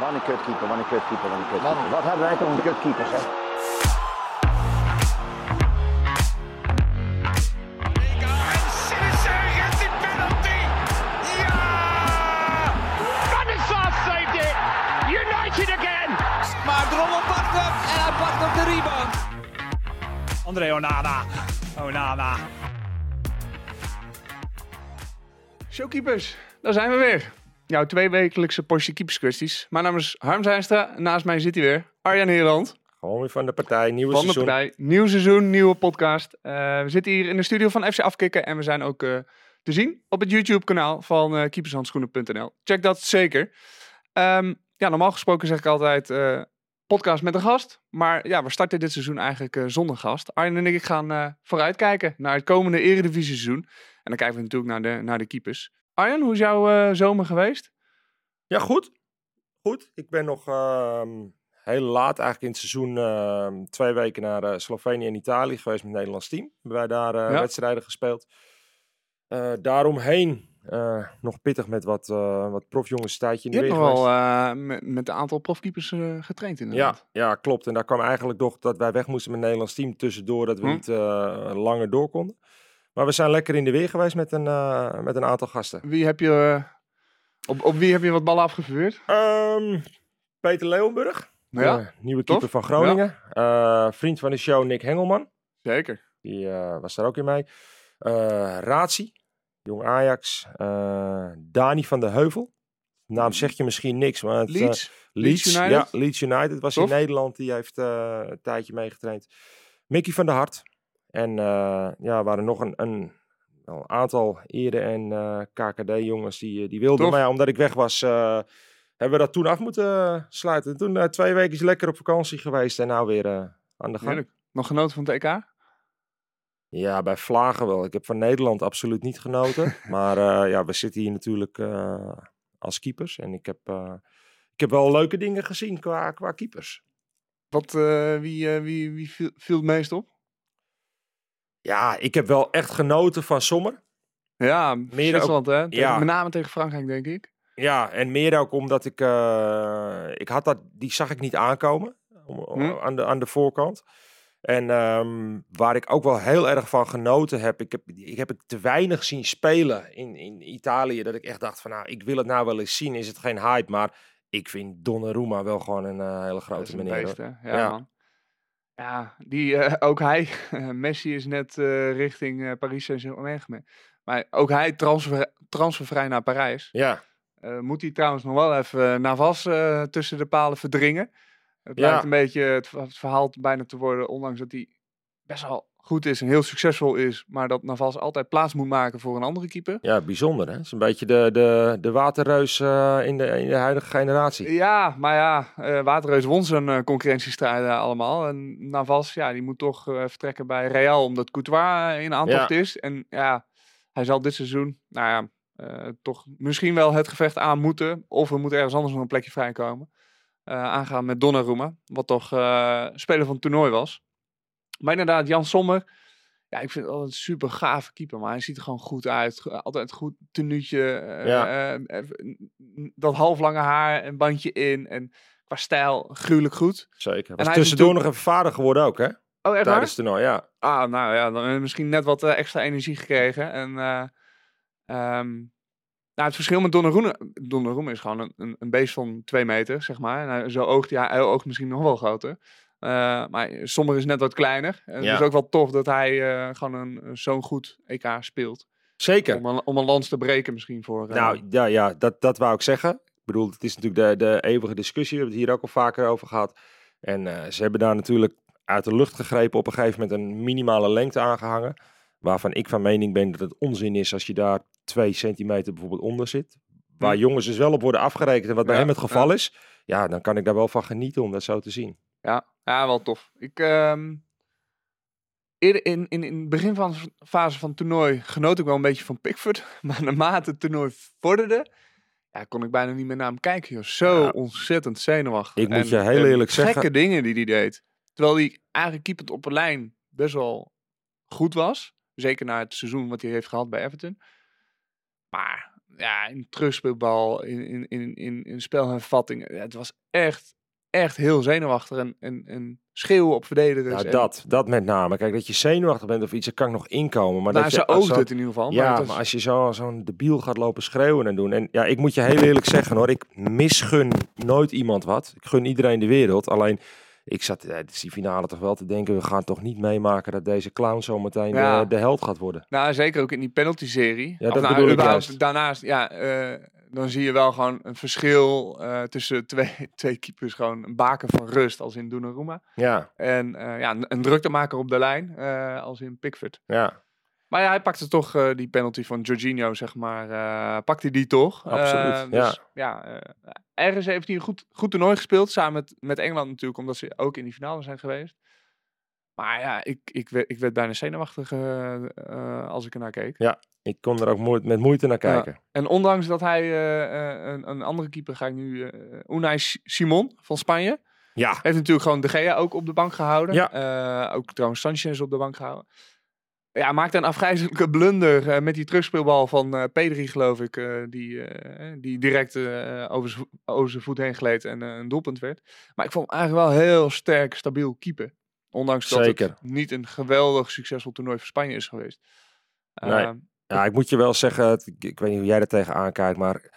Wat een kutkeeper, wat een kutkeeper, wat een kutkeeper. Wat hebben wij toch een kutkeeper, zeg. En Sinister gets the penalty. Ja! Stanislav saved it. United again. Maar Drommel pakt hem en hij pakt op de rebound. André Onana. Onana. Showkeepers, daar zijn we weer. Jouw tweewekelijkse Porsche keeperskwesties. Mijn naam is Harm Zijnstra. Naast mij zit hij weer. Arjan Heerland Gewoon weer van de partij, nieuwe van de seizoen. partij. Nieuw seizoen, nieuwe podcast. Eh, we zitten hier in de studio van FC Afkikken. En we zijn ook eh, te zien op het YouTube kanaal van eh keepershandschoenen.nl. Check dat zeker. Ehm, ja, normaal gesproken zeg ik altijd podcast met een gast. Maar ja, we starten dit seizoen eigenlijk zonder gast. Arjen en ik gaan vooruitkijken naar het komende Eredivisie seizoen. En dan kijken we natuurlijk naar de, naar de keepers. Arjen, hoe is jouw eh, zomer geweest? Ja, goed. Goed. Ik ben nog ehm, heel laat eigenlijk in het seizoen ehm, twee weken naar eh, Slovenië en Italië geweest met het Nederlands team. Hebben wij daar eh, Ja. wedstrijden gespeeld. Daaromheen nog pittig met wat, wat profjongens tijdje in Je de hebt weer geweest. eh, met, met een aantal profkeepers getraind inderdaad. Ja, ja, klopt. En daar kwam eigenlijk toch dat wij weg moesten met het Nederlands team tussendoor. Dat we Hm. niet langer door konden. Maar we zijn lekker in de weer geweest met een, eh, met een aantal gasten. Wie heb je, eh, op, op wie heb je wat ballen afgevuurd? Ehm, Peter Leeuwenburg. Ja, eh, nieuwe tof. keeper van Groningen. Vriend van de show Nick Hengelman. zeker. Die was daar ook in mee. Razi. Jong Ajax. Dani van de Heuvel. Naam zeg je misschien niks, maar het, Leeds. Leeds, Leeds United? Ja, Leeds United was Tof. in Nederland. Die heeft een tijdje meegetraind. Mickey van der Hart. En eh, ja, waren nog een, een, aantal Ere en eh, KKD-jongens die, eh, die wilden. Tof. Maar ja, omdat ik weg was, hebben we dat toen af moeten sluiten. Toen twee weken lekker op vakantie geweest en nou weer aan de gang. Heerlijk. Nog genoten van het EK? Ja, bij Vlagen wel. Ik heb van Nederland absoluut niet genoten. maar ja, we zitten hier natuurlijk als keepers. En ik heb, ik heb wel leuke dingen gezien qua, qua keepers. Wat, wie, wie, wie viel, viel het meest op? Ja, ik heb wel echt genoten van Sommer. Ja, Meer Zwitserland hè? Tegen- ja. Met name tegen Frankrijk denk ik. Ja, en meer ook omdat ik... eh, ik had dat, die zag ik niet aankomen om, om- Hm. aan, de, aan de voorkant. En ehm, waar ik ook wel heel erg van genoten heb... Ik heb, ik heb het te weinig zien spelen in, in Italië... dat ik echt dacht van, nou, ik wil het nou wel eens zien. Is het geen hype, maar ik vind Donnarumma wel gewoon een eh, hele grote meneer. beest, Ja. Ja, die, eh, ook hij, Messi is net eh, richting eh, Paris Saint-Germain. Maar ook hij transfer, transfervrij naar Parijs. Ja, Eh, moet hij trouwens nog wel even eh, Navas eh, tussen de palen verdringen. Het Ja. lijkt een beetje het, het verhaal bijna te worden, ondanks dat hij best wel goed is en heel succesvol is. Maar dat Navas altijd plaats moet maken voor een andere keeper. ja, bijzonder hè. Het is een beetje de, de, de waterreus eh, in, de, in de huidige generatie. Ja, maar ja, eh Waterreus won zijn eh, concurrentiestrijden allemaal. En Navas, ja, die moet toch vertrekken bij Real, omdat Courtois eh, in aantocht is. En ja, hij zal dit seizoen, nou ja, toch misschien wel het gevecht aan moeten. Of er moet ergens anders nog een plekje vrijkomen. aangaan met Donnarumma, wat toch speler van het toernooi was. Maar inderdaad, Jan Sommer. Ja, ik vind het altijd een super gave keeper, maar hij ziet er gewoon goed uit. Altijd goed tenuutje. eh, Ja. even- dat halflange haar, een bandje in. En qua stijl gruwelijk goed. Zeker. hij Was is tussendoor nog even vader geworden ook hè. Oh, echt waar? Tijdens het toernooi, ja. Ah, nou ja, dan hebben we misschien net wat extra energie gekregen. En eh, ehm, nou, het verschil met Donnarumma, Donnarumma is gewoon een, een, een beest van twee meter, zeg maar. En hij, zo oogt hij, hij oogt misschien nog wel groter. Eh, maar Sommer is net wat kleiner. En Ja. het is ook wel tof dat hij eh, gewoon een, zo'n goed EK speelt. Zeker. Om een, om een lans te breken misschien voor... eh, Nou ja, ja dat, dat wou ik zeggen. Ik bedoel, het is natuurlijk de, de eeuwige discussie. We hebben het hier ook al vaker over gehad. En eh, ze hebben daar natuurlijk uit de lucht gegrepen op een gegeven moment een minimale lengte aangehangen. Waarvan ik van mening ben dat het onzin is als je daar twee centimeter bijvoorbeeld onder zit. Waar Hm. jongens dus wel op worden afgerekend en wat bij Ja, hem het geval is. Ja, dan kan ik daar wel van genieten om dat zo te zien. Ja, ja wel tof. Ik, ehm, in, in, in het begin van de fase van het toernooi genoot ik wel een beetje van Pickford. Maar naarmate het toernooi vorderde, ja, kon ik bijna niet meer naar hem kijken. Joh. Zo Ja. ontzettend zenuwachtig. Ik moet je heel eerlijk gekke zeggen- dingen die hij deed. Terwijl hij eigenlijk keepend op een lijn best wel goed was. Zeker na het seizoen wat hij heeft gehad bij Everton. Maar ja, in terugspeelbal, in, in, in, in, in spelhervatting. Ja, het was echt, echt heel zenuwachtig en, en, en schreeuwen op verdedigers. Nou, en- dat, dat met name. Kijk, dat je zenuwachtig bent of iets, dat kan ik nog inkomen. Maar nou, dat ze je zo- het in ieder geval. Ja, maar maar, het was- als je zo- zo'n debiel gaat lopen schreeuwen en doen. En ja, ik moet je heel eerlijk zeggen hoor, ik misgun nooit iemand wat. Ik gun iedereen de wereld. Alleen, ik zat tijdens die finale toch wel te denken, we gaan toch niet meemaken dat deze clown zometeen Ja. de, de held gaat worden. Nou, zeker ook in die penalty-serie. Ja, dat nou, bedoel ik juist. Daarnaast, ja, eh, dan zie je wel gewoon een verschil eh, tussen twee, twee keepers. Gewoon een baken van rust, als in Donnarumma. Ja, En eh, ja, een, een druktemaker op de lijn, eh, als in Pickford. ja, Maar ja, hij pakte toch die penalty van Jorginho, zeg maar. pakte die toch? Absoluut, dus, ja. eh, ergens heeft hij een goed, goed toernooi gespeeld. Samen met, met Engeland natuurlijk, omdat ze ook in die finale zijn geweest. Maar ja, ik, ik, werd, ik werd bijna zenuwachtig als ik ernaar keek. Ik kon er ook moe- met moeite naar Ja. kijken. En ondanks dat hij eh, eh, een, een andere keeper ga ik nu, eh Unai Si- Simon van Spanje, Ja, heeft natuurlijk gewoon De Gea ook op de bank gehouden. Ja. Ook trouwens Sanchez op de bank gehouden. Ja, maakte een afgrijzelijke blunder met die terugspeelbal van eh Pedri, geloof ik. die, die direct over zijn voet heen gleed en een doelpunt werd. Maar ik vond hem eigenlijk wel heel sterk, stabiel keeper. Ondanks dat Zeker. het niet een geweldig succesvol toernooi voor Spanje is geweest. Nee. Ja, ik moet je wel zeggen, ik, ik weet niet hoe jij er tegenaan kijkt, maar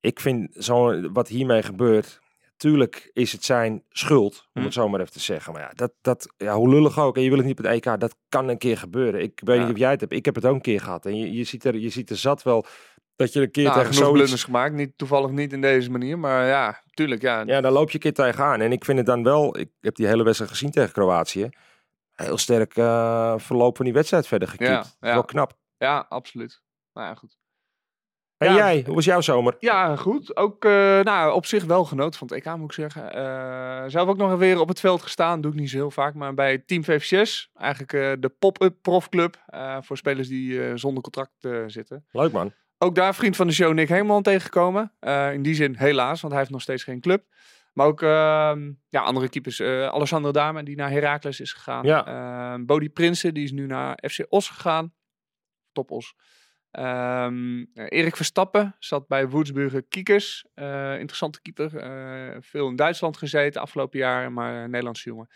ik vind zo, wat hiermee gebeurt, tuurlijk is het zijn schuld, om Hm. het zo maar even te zeggen. Maar ja, dat, dat, ja, hoe lullig ook, en je wil het niet op het EK, dat kan een keer gebeuren. Ik weet Ja. niet of jij het hebt, ik heb het ook een keer gehad. En je, je, ziet, er, je ziet er zat wel dat je een keer nou, tegen zoiets... blunders gemaakt. Niet, toevallig niet in deze manier, maar ja, tuurlijk. Ja, Ja, dan loop je een keer tegenaan. En ik vind het dan wel, ik heb die hele wedstrijd gezien tegen Kroatië, heel sterk verloop van die wedstrijd verder gekiept. Ja. Wel knap. Ja absoluut. Nou ja, goed. En Ja. jij, hoe was jouw zomer? Ja, goed. Ook eh, nou, op zich wel genoten van het EK, moet ik zeggen. Eh, zelf ook nog weer op het veld gestaan. Doe ik niet zo heel vaak. Maar bij Team VV6, eigenlijk eh, de pop-up profclub. voor spelers die zonder contract zitten. Leuk man. Ook daar vriend van de show Nick Heeman tegengekomen. In die zin helaas, want hij heeft nog steeds geen club. Maar ook ehm, ja, andere keepers. Alessandro Dame, die naar Heracles is gegaan. Ja. Ehm, Bodie Prinsen, die is nu naar FC Os gegaan. Top Os. Ehm, eh, Erik Verstappen zat bij Woedsburger Kiekers. Eh, interessante keeper. eh, veel in Duitsland gezeten afgelopen jaar, maar een Nederlandse jongen.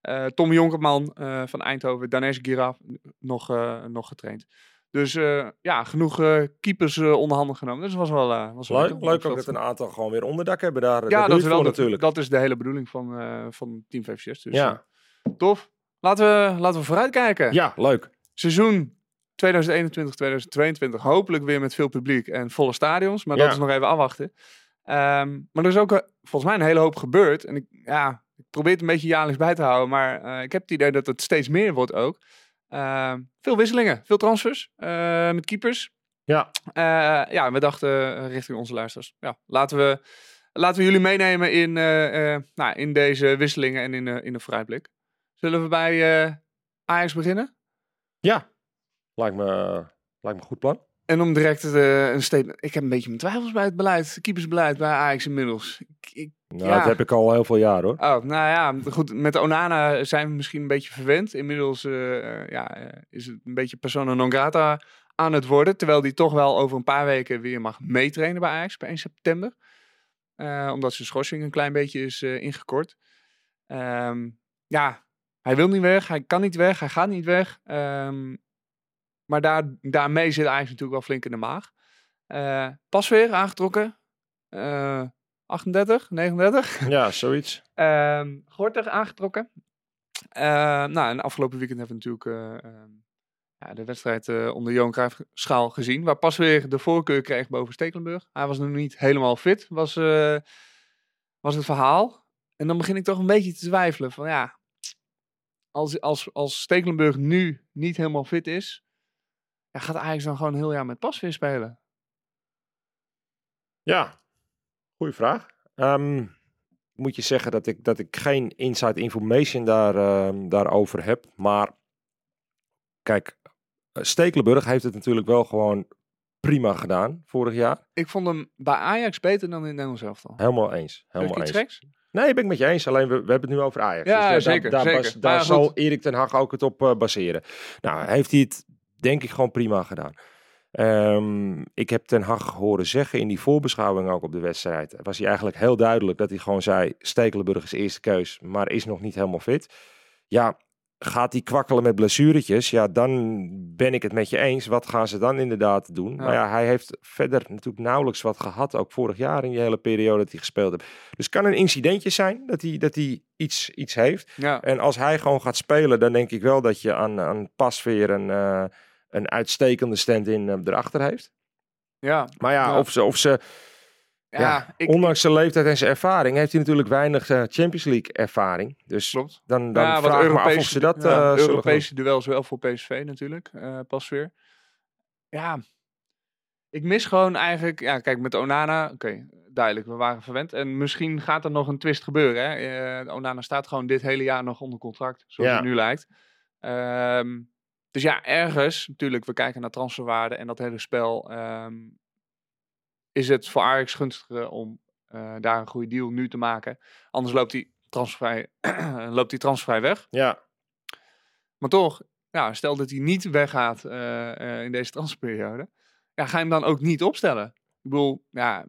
Eh, Tom Jonkerman van Eindhoven. Danes Giraf nog, nog getraind. Dus ja, genoeg keepers onder handen genomen. Dus was wel, was wel Leuk, leuk Dat- ook dat een aantal gewoon weer onderdak hebben daar. ja, dat, is wel natuurlijk. dat is de hele bedoeling van, van Team 56. Dus, Ja. tof. Laten we, laten we vooruitkijken. Ja, leuk. Seizoen 2021-2022 hopelijk weer met veel publiek en volle stadions. Maar Ja. dat is nog even afwachten. Ehm, maar er is ook volgens mij een hele hoop gebeurd. En ik, ja, ik probeer het een beetje jaarlijks bij te houden. Maar eh, ik heb het idee dat het steeds meer wordt ook. Ehm, veel wisselingen, veel transfers eh, met keepers. Ja. Eh, ja, we dachten richting onze luisteraars. Ja, laten we, laten we jullie meenemen in, nou, in deze wisselingen en in, in de vooruitblik. Zullen we bij Ajax beginnen? Ja, lijkt me, lijkt me een goed plan. En om direct eh, een statement. Ik heb een beetje mijn twijfels bij het beleid, keepersbeleid bij Ajax inmiddels. Ik, ik, Nou, Ja. dat heb ik al heel veel jaar hoor. oh, nou ja, goed. Met Onana zijn we misschien een beetje verwend. Inmiddels eh, eh, ja, is het een beetje persona non grata aan het worden. Terwijl die toch wel over een paar weken weer mag meetrainen bij Ajax bij 1 september. Omdat zijn schorsing een klein beetje is ingekort. Ehm, ja, hij wil niet weg, hij kan niet weg, hij gaat niet weg. Ehm, maar daar, daarmee zit Ajax natuurlijk wel flink in de maag. Eh, pas weer aangetrokken. Eh, 38, 39. Ja, zoiets. Ehm Gorter aangetrokken. Eh, nou, en afgelopen weekend hebben we natuurlijk eh, ehm, ja, de wedstrijd eh, onder Johan Cruijff schaal gezien. Waar pas weer de voorkeur kreeg boven Stekelenburg. Hij was nog niet helemaal fit, was, eh, was het verhaal. En dan begin ik toch een beetje te twijfelen van ja, als, als, als Stekelenburg nu niet helemaal fit is, ja, gaat Ajax dan gewoon een heel jaar met pas weer spelen? Ja, goeie vraag. Ehm, moet je zeggen dat ik, dat ik geen inside information daar, ehm, daarover heb. Maar kijk, eh, Stekelenburg heeft het natuurlijk wel gewoon prima gedaan vorig jaar. Ik vond hem bij Ajax beter dan in het Nederlands elftal. Helemaal eens. Helemaal iets eens. geks? Nee, ben ik met je eens. Alleen we, we hebben het nu over Ajax. Ja, Dus daar- zeker, Daar, daar, zeker. bas- daar zal. Erik ten Hag ook het op eh, baseren. Nou, heeft hij het denk ik gewoon prima gedaan. Ehm, ik heb Ten Hag horen zeggen in die voorbeschouwing ook op de wedstrijd. Was hij eigenlijk heel duidelijk dat hij gewoon zei: Stekelenburg is eerste keus, maar is nog niet helemaal fit. Ja, gaat hij kwakkelen met blessuretjes? Ja, dan ben ik het met je eens. Wat gaan ze dan inderdaad doen? Maar ja, hij heeft verder natuurlijk nauwelijks wat gehad. Ook vorig jaar in die hele periode dat hij gespeeld heeft. Dus het kan een incidentje zijn dat hij, dat hij iets, iets heeft. Ja. En als hij gewoon gaat spelen, dan denk ik wel dat je aan, aan Pasveer een, eh, een uitstekende stand-in eh, erachter heeft. Ja, Maar ja, Ja. of ze... Of ze ja, ja, ik, ondanks zijn leeftijd en zijn ervaring heeft hij natuurlijk weinig eh, Champions League ervaring. Dus klopt. dan, dan ja, vraag ik me af of ze dat ja, eh, Europese duels wel voor PSV natuurlijk, pas weer. Ja, ik mis gewoon eigenlijk, ja kijk met Onana, oké, duidelijk, we waren verwend. En misschien gaat er nog een twist gebeuren. Hè? Onana staat gewoon dit hele jaar nog onder contract, zoals het nu lijkt. Ehm, dus ja, ergens, natuurlijk, we kijken naar transferwaarde en dat hele spel. ehm, is het voor Ajax gunstiger om eh, daar een goede deal nu te maken. Anders loopt hij transfervrij, loopt hij transfervrij weg. Ja, Maar toch, ja, stel dat hij niet weggaat eh, eh, in deze transferperiode. Ja, ga je hem dan ook niet opstellen? Ik bedoel, ja,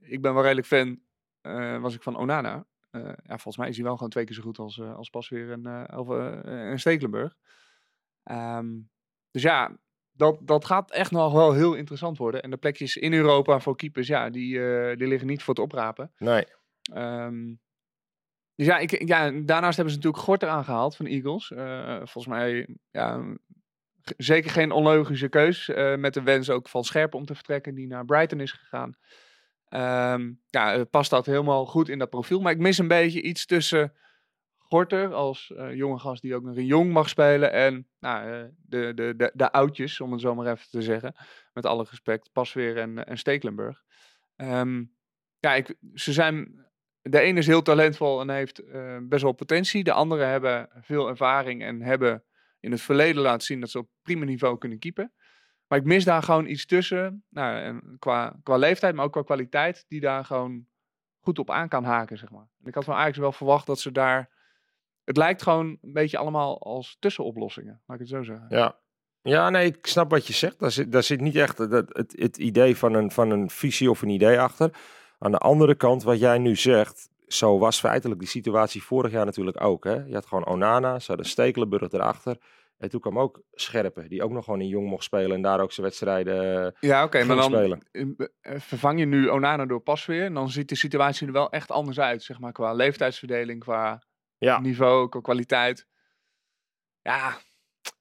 ik ben wel redelijk fan, was ik van Onana. Ja, volgens mij is hij wel gewoon twee keer zo goed als, als Pasveer en, eh of, eh, en Stekelenburg. Ehm, dus ja, dat, dat gaat echt nog wel heel interessant worden. En de plekjes in Europa voor keepers, ja, die, eh, die liggen niet voor het oprapen. nee. Ehm, dus ja, ik, ja, daarnaast hebben ze natuurlijk Gort eraan gehaald van Eagles. Eh, volgens mij, ja, zeker geen onlogische keus. eh, met de wens ook van Scherpen om te vertrekken, die naar Brighton is gegaan. Ehm, ja, past dat helemaal goed in dat profiel. Maar ik mis een beetje iets tussen Als eh, jonge gast die ook nog een jong mag spelen. En nou, eh, de, de, de, de oudjes, om het zo maar even te zeggen. Met alle respect, Pasveer en, en Stekelenburg. Ehm, ja, ik, ze zijn de ene is heel talentvol en heeft eh, best wel potentie. De andere hebben veel ervaring en hebben in het verleden laten zien dat ze op prima niveau kunnen keepen. Maar ik mis daar gewoon iets tussen. Nou, en qua, qua leeftijd, maar ook qua kwaliteit, die daar gewoon goed op aan kan haken, zeg maar. En ik had van Ajax wel verwacht dat ze daar... Het lijkt gewoon een beetje allemaal als tussenoplossingen, laat ik het zo zeggen. Ja. Ja, nee, ik snap wat je zegt. Daar zit, daar zit niet echt het, het, het idee van een, van een visie of een idee achter. Aan de andere kant, wat jij nu zegt, zo was feitelijk die situatie vorig jaar natuurlijk ook. Hè? Je had gewoon Onana, ze hadden Stekelenburg erachter. En toen kwam ook Scherpen, die ook nog gewoon in jong mocht spelen en daar ook zijn wedstrijden eh, Ja, oké, maar dan spelen. eh, vervang je nu Onana door Pasveer. En dan ziet de situatie er wel echt anders uit, zeg maar, qua leeftijdsverdeling, qua Ja, niveau, qua kwaliteit. Ja,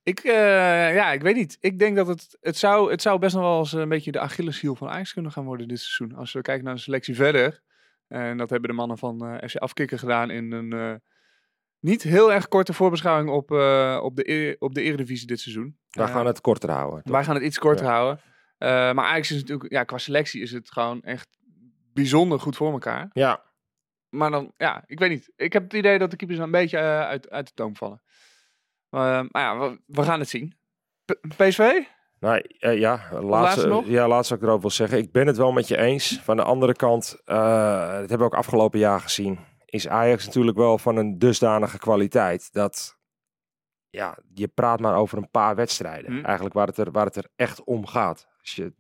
ik, eh, ja, ik weet niet. Ik denk dat het, het, zou, het zou best nog wel eens een beetje de Achilleshiel van Ajax kunnen gaan worden dit seizoen. Als we kijken naar de selectie verder. En dat hebben de mannen van eh FC Afkikken gedaan in een eh, niet heel erg korte voorbeschouwing op, eh, op, de, e- op de Eredivisie dit seizoen. wij gaan het korter houden. toch? wij gaan het iets korter houden. Eh, maar Ajax is natuurlijk, ja, qua selectie is het gewoon echt bijzonder goed voor elkaar. Ja, Maar dan, ja, ik weet niet. Ik heb het idee dat de keepers een beetje eh, uit, uit de toom vallen. Eh, maar ja, we, we gaan het zien. P- PSV? Nou, eh, ja, laatste laatste, nog? ja, laatste wat ik erover wil zeggen. Ik ben het wel met je eens. Van de andere kant, eh, dat hebben we ook afgelopen jaar gezien, is Ajax natuurlijk wel van een dusdanige kwaliteit dat ja, je praat maar over een paar wedstrijden. Hm. Eigenlijk waar het, er, waar het er echt om gaat. Als je,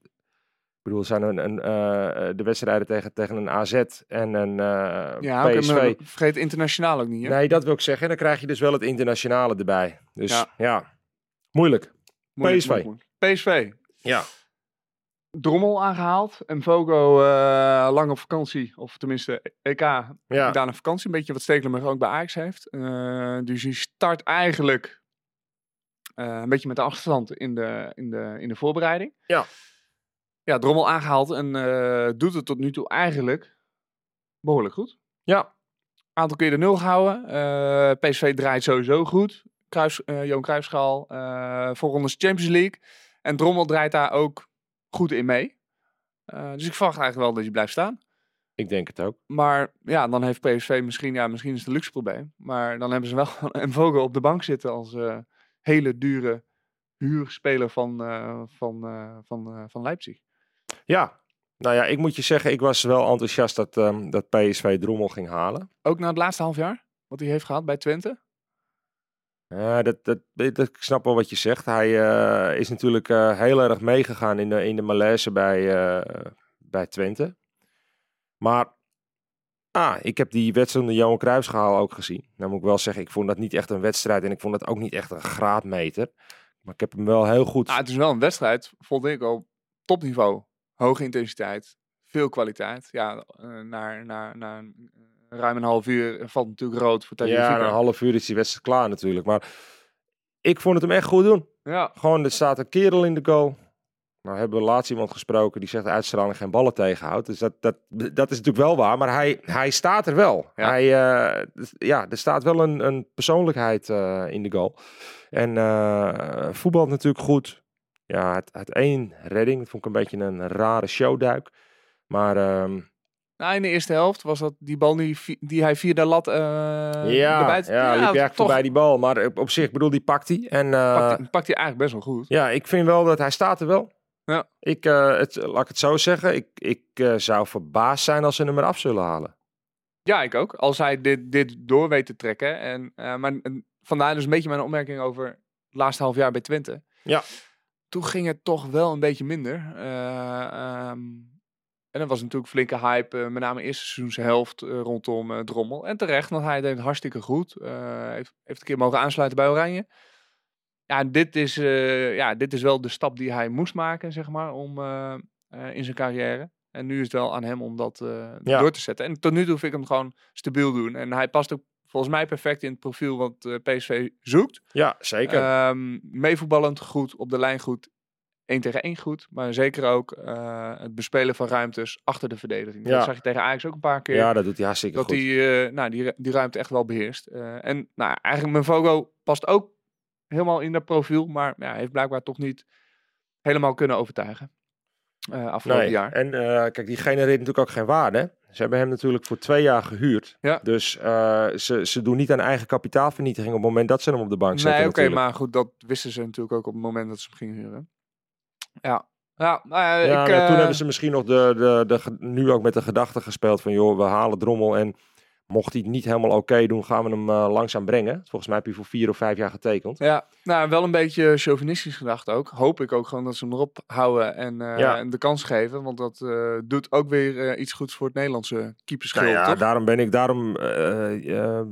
ik bedoel, zijn een, een, eh, de wedstrijden tegen, tegen een AZ en een eh, Ja, PSV. vergeet internationaal ook niet. Hè? Nee, dat wil ik zeggen. En dan krijg je dus wel het internationale erbij. Dus Ja. ja, moeilijk. Moeilijk, PSV. moeilijk. PSV. Ja. Drommel aangehaald. En Vogo eh, lang op vakantie. Of tenminste, EK Ja. gedaan een vakantie. Een beetje wat Stekelenburg ook bij Ajax heeft. Eh, dus die start eigenlijk eh, een beetje met de achterstand in de, in de, in de voorbereiding. Ja. Ja, Drommel aangehaald en eh, doet het tot nu toe eigenlijk behoorlijk goed. Ja. Aantal keer de nul gehouden. Eh, PSV draait sowieso goed. Kruis, eh Johan Cruijffschaal, voorrondes Champions League. En Drommel draait daar ook goed in mee. Dus ik verwacht eigenlijk wel dat hij blijft staan. Ik denk het ook. Maar ja, dan heeft PSV misschien, ja, misschien is het een luxe probleem. Maar dan hebben ze wel een Vogel op de bank zitten als hele dure huurspeler van, van, van, van Leipzig. Ja, nou ja, ik moet je zeggen, ik was wel enthousiast dat, ehm, dat PSV Drommel ging halen. Ook na het laatste half jaar, wat hij heeft gehad bij Twente. Ja, dat, dat, dat, ik snap wel wat je zegt. Hij eh, is natuurlijk eh, heel erg meegegaan in de, in de malaise bij, eh, bij Twente. Maar ah, ik heb die wedstrijd onder Johan Cruijffschaal ook gezien. Nou moet ik wel zeggen, ik vond dat niet echt een wedstrijd en ik vond dat ook niet echt een graadmeter. Maar ik heb hem wel heel goed... Nou, het is wel een wedstrijd, vond ik op topniveau. Hoge intensiteit, veel kwaliteit. Ja, eh, naar, naar, naar ruim een half uur valt natuurlijk rood voor ja, Tagliafico. na een half uur is die wedstrijd klaar natuurlijk. Maar ik vond het hem echt goed doen. Ja, Gewoon, er staat een kerel in de goal. Nou hebben we laatst iemand gesproken die zegt uitstraling geen ballen tegenhoudt. Dus dat, dat, dat is natuurlijk wel waar. Maar hij, hij staat er wel. Ja. Hij, eh, dus ja, er staat wel een, een persoonlijkheid eh, in de goal. En eh voetbalt natuurlijk goed. Ja, het, het één redding. Dat vond ik een beetje een rare showduik. Maar nou, in de eerste helft was dat die bal die, die hij via de lat eh ja, ja, liep eigenlijk toch voorbij die bal. Maar op, op zich, ik bedoel, die pakt hij. En eh, pakt, hij, pakt hij eigenlijk best wel goed. Ja, ik vind wel dat hij staat er wel. Ja. Ik, eh, het, laat ik het zo zeggen. Ik, ik zou verbaasd zijn als ze hem eraf zullen halen. Ja, ik ook. Als hij dit, dit door weet te trekken. En, eh, maar en vandaar dus een beetje mijn opmerking over het laatste half jaar bij Twente. Ja. Toen ging het toch wel een beetje minder. Eh, ehm, en dat was natuurlijk flinke hype, eh, met name eerste seizoenshelft eh, rondom Drommel. En terecht, want hij deed het hartstikke goed. Heeft, heeft een keer mogen aansluiten bij Oranje. Ja, dit is, ja, dit is wel de stap die hij moest maken, zeg maar, om, in zijn carrière. En nu is het wel aan hem om dat Ja. door te zetten. En tot nu toe vind ik hem gewoon stabiel doen. En hij past ook volgens mij perfect in het profiel wat eh, PSV zoekt. Ja, zeker. Ehm, meevoetballend goed, op de lijn goed, 1 tegen 1 goed. Maar zeker ook eh, het bespelen van ruimtes achter de verdediging. Ja. Dat zag je tegen Ajax ook een paar keer. ja, dat doet hij hartstikke dat goed. hij eh, nou, die, die ruimte echt wel beheerst. Eh, en nou, eigenlijk Menvogo past ook helemaal in dat profiel. Maar ja, heeft blijkbaar toch niet helemaal kunnen overtuigen. afgelopen Nee, jaar. en kijk, die genereert natuurlijk ook geen waarde. Ze hebben hem natuurlijk voor twee jaar gehuurd. Ja. Dus eh, ze, ze doen niet aan eigen kapitaalvernietiging op het moment dat ze hem op de bank zetten. Nee, oké, maar goed, dat wisten ze natuurlijk ook op het moment dat ze hem gingen huren. Ja, ja, nou ja, ik, toen eh, hebben ze misschien nog de, de, de, ge- nu ook met de gedachte gespeeld van... joh, we halen Drommel en mocht hij het niet helemaal oké doen... gaan we hem eh, langzaam brengen. Volgens mij heb je voor vier of vijf jaar getekend. Ja, nou, wel een beetje chauvinistisch gedacht ook. Hoop ik ook gewoon dat ze hem erop houden en, eh, Ja. en de kans geven. Want dat eh, doet ook weer iets goeds voor het Nederlandse keeperschil, Nou ja, toch? daarom ben ik, daarom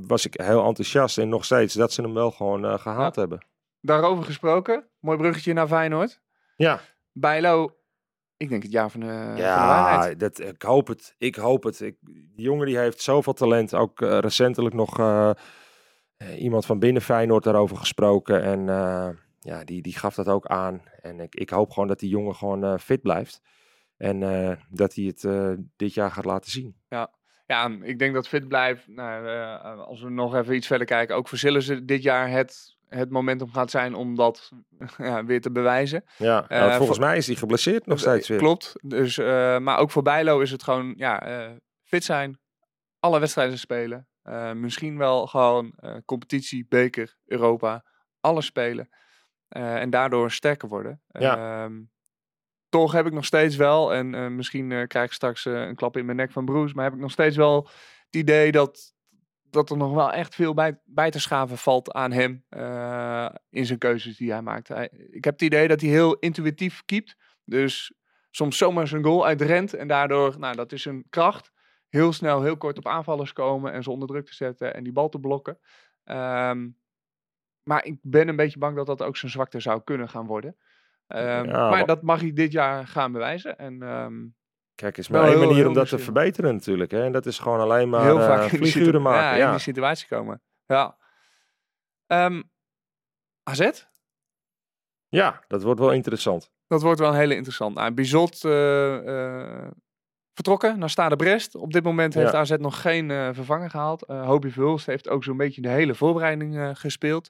was ik heel enthousiast en nog steeds dat ze hem wel gewoon eh, gehaald hebben. Daarover gesproken, mooi bruggetje naar Feyenoord. Ja, Bijlo, ik denk het jaar van de, van de ja waarheid. dat, ik hoop het. Ik hoop het. Ik, die jongen die heeft zoveel talent. Ook eh, recentelijk nog eh, eh, iemand van binnen Feyenoord daarover gesproken. En ja, die, die gaf dat ook aan. En ik, ik hoop gewoon dat die jongen gewoon fit blijft. En dat hij het dit jaar gaat laten zien. Ja, ik denk dat fit blijft. Nou, als we nog even iets verder kijken, ook voor ze dit jaar het, het momentum gaat zijn om dat ja, weer te bewijzen. Ja, Eh, nou, volgens voor- mij is hij geblesseerd nog steeds weer. Klopt. Dus, eh, maar ook voor Bijlo is het gewoon ja, eh, fit zijn, alle wedstrijden spelen. eh, misschien wel gewoon eh, competitie, beker, Europa, alles spelen. eh, en daardoor sterker worden. Ja. Ehm, toch heb ik nog steeds wel, en eh, misschien eh, krijg ik straks eh, een klap in mijn nek van Bruce, maar heb ik nog steeds wel het idee dat, dat er nog wel echt veel bij, bij te schaven valt aan hem eh, in zijn keuzes die hij maakt. Hij, ik heb het idee dat hij heel intuïtief keept. Dus soms zomaar zijn goal uitrent en daardoor, nou dat is een kracht, heel snel, heel kort op aanvallers komen en ze onder druk te zetten en die bal te blokken. Ehm, maar ik ben een beetje bang dat dat ook zijn zwakte zou kunnen gaan worden. Ehm, Ja, maar maar- dat mag hij dit jaar gaan bewijzen. En ehm, Kijk, is Wel maar één heel- manier heel om dat te verbeteren natuurlijk. Hè? En dat is gewoon alleen maar heel eh, vaak situ- maken. ja, Ja, in die situatie komen. Ja. Ehm, AZ? ja, dat wordt wel interessant. Dat wordt wel een hele interessant. Nou, Bizot eh, eh, vertrokken naar Stade Brest. Op dit moment heeft Ja. AZ nog geen eh, vervanger gehaald. Eh Hobie Verhulst heeft ook zo'n beetje de hele voorbereiding gespeeld.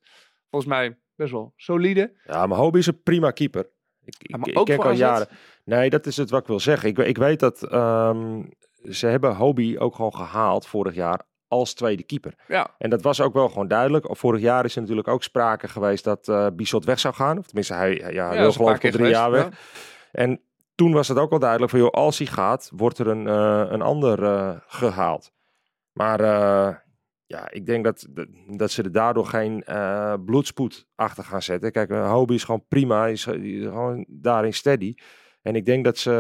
Volgens mij best wel solide. Ja, maar Hobie is een prima keeper. Ik, ik, maar ik ook ken al jaren. Nee, dat is het wat ik wil zeggen. Ik, ik weet dat ehm, ze hebben Hobie ook gewoon gehaald vorig jaar als tweede keeper. Ja, En dat was ook wel gewoon duidelijk. Vorig jaar is er natuurlijk ook sprake geweest dat Bissot weg zou gaan. Of tenminste, hij ja, een geloof ik drie geweest. jaar weg. En toen was het ook al duidelijk van, joh, als hij gaat, wordt er een, eh, een ander eh, gehaald. Maar ja, ik denk dat, dat, ze er daardoor geen eh, bloedspoed achter gaan zetten. Kijk, uh, Hobie is gewoon prima. Hij is, is gewoon daarin steady. En ik denk dat ze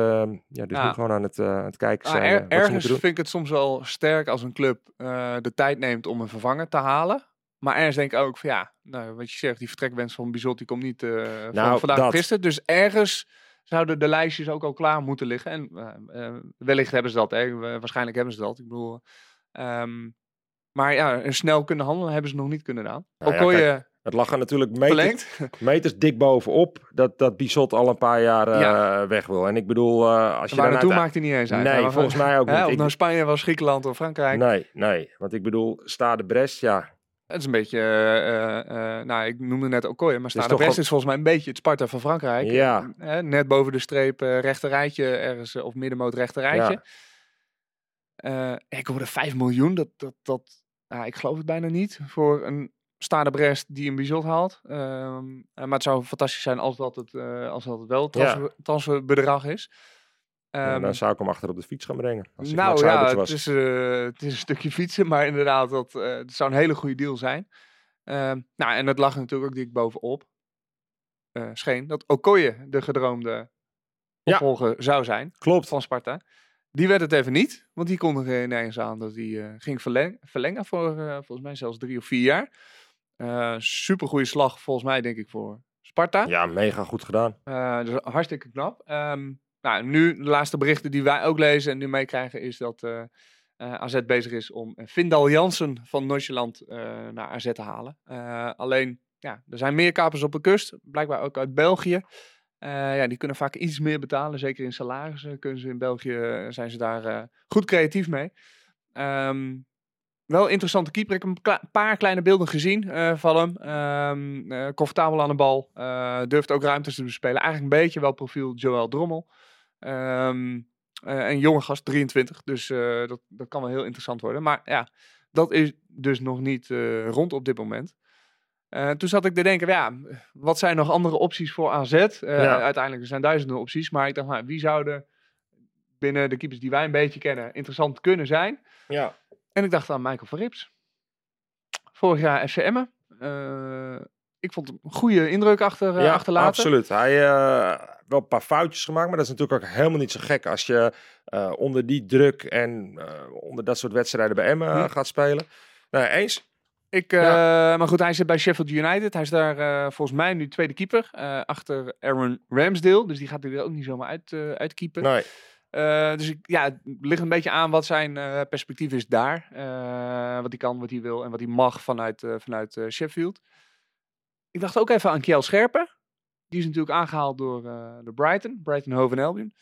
ja, dus Ja. nu gewoon aan het, eh, aan het kijken Ah, zijn. er- eh, ergens vind ik het soms wel sterk als een club eh, de tijd neemt om een vervanger te halen. Maar ergens denk ik ook van ja, nou, wat je zegt, die vertrekwens van Bizot die komt niet eh van Nou, vandaag dat. gisteren. Dus ergens zouden de lijstjes ook al klaar moeten liggen. En eh, eh, wellicht hebben ze dat, hè. Wa- waarschijnlijk hebben ze dat. Ik bedoel, ehm, maar ja, een snel kunnen handelen hebben ze nog niet kunnen gedaan. Nou ja, Okoye kijk, Het lag er natuurlijk meters, meters dik bovenop dat, dat Bizot al een paar jaar eh, Ja. weg wil. En ik bedoel, eh, als je dan naartoe maakt hij niet eens uit. Nee, mag- volgens mij ook Hè, niet. Of Ik- nou Spanje was, Griekenland of Frankrijk. Nee, nee. Want ik bedoel, Stade Brest, ja. Het is een beetje, eh, nou ik noemde net Okoye, maar Stade Brest is volgens mij een beetje het Sparta van Frankrijk. Ja. Eh, net boven de streep, eh rechter rijtje, ergens, of middenmoot rechter rijtje. Eh, ik hoorde 5 miljoen, dat, dat, dat nou, ik geloof het bijna niet, voor een Stade Brest die een Bizot haalt. Ehm, eh, maar het zou fantastisch zijn als dat het, eh, als dat het wel Ja. transferbedrag is. Ja, Ehm, dan zou ik hem achter op de fiets gaan brengen. Als nou ja, het was. is, het is een stukje fietsen, maar inderdaad, dat, zou een hele goede deal zijn. Ehm, nou, en het lag natuurlijk ook dik bovenop. scheen dat Okoye de gedroomde Ja. opvolger zou zijn Klopt. van Sparta. Die werd het even niet, want die kondigde ineens aan dat hij eh, ging verleng- verlengen voor eh, volgens mij zelfs drie of vier jaar. Eh Super goede slag volgens mij, denk ik, voor Sparta. Ja, mega goed gedaan. Eh, dus hartstikke knap. Ehm, nou, nu de laatste berichten die wij ook lezen en nu meekrijgen is dat eh, eh, AZ bezig is om Vindal Jansen van Noordjeland eh naar AZ te halen. Eh, alleen, ja, er zijn meer kapers op de kust, blijkbaar ook uit België. Eh, ja, die kunnen vaak iets meer betalen, zeker in salarissen kunnen ze in België, eh, zijn ze daar eh, goed creatief mee. Ehm, wel interessante keeper. Ik heb een paar kleine beelden gezien van hem. Ehm, eh, comfortabel aan de bal. durft ook ruimtes te bespelen. Eigenlijk een beetje wel profiel Joël Drommel. Eh, een jonge gast, 23. Dus dat, dat kan wel heel interessant worden. Maar ja, dat is dus nog niet rond op dit moment. Eh, toen zat ik te denken, ja, wat zijn nog andere opties voor AZ? Eh, Ja. Uiteindelijk er zijn duizenden opties. Maar ik dacht, nou, wie zouden binnen de keepers die wij een beetje kennen interessant kunnen zijn? Ja. En ik dacht aan Michael van Rips. Vorig jaar FC Emmen. Eh, ik vond een goede indruk achter, eh, ja, achterlaten. absoluut. Hij uh, wel een paar foutjes gemaakt, maar dat is natuurlijk ook helemaal niet zo gek als je uh, onder die druk en uh, onder dat soort wedstrijden bij Emmen Hm. gaat spelen. Nou, eens. Ik, uh, Maar goed, hij zit bij Sheffield United. Hij is daar uh, volgens mij nu tweede keeper. Uh, achter Aaron Ramsdale. Dus die gaat er ook niet zomaar uit, uitkeepen. Nee. Dus ik, ja, het ligt een beetje aan wat zijn perspectief is daar. Wat hij kan, wat hij wil en wat hij mag vanuit, vanuit Sheffield. Ik dacht ook even aan Kjell Scherpen. Die is natuurlijk aangehaald door, door Brighton. Brighton Hove en Albion.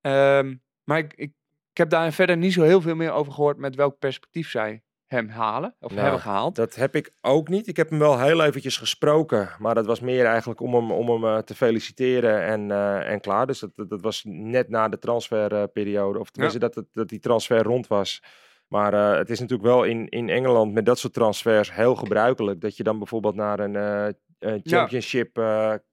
Um, maar ik, ik, ik heb daar verder niet zo heel veel meer over gehoord met welk perspectief zij hem halen. Of Nou, hebben gehaald. Dat heb ik ook niet. Ik heb hem wel heel eventjes gesproken. Maar dat was meer eigenlijk om hem, om hem uh, te feliciteren en, uh, en klaar. Dus dat, dat, was net na de transferperiode. Of tenminste ja. dat, dat, dat die transfer rond was. Maar uh, het is natuurlijk wel in, in Engeland met dat soort transfers heel gebruikelijk. Dat je dan bijvoorbeeld naar een championship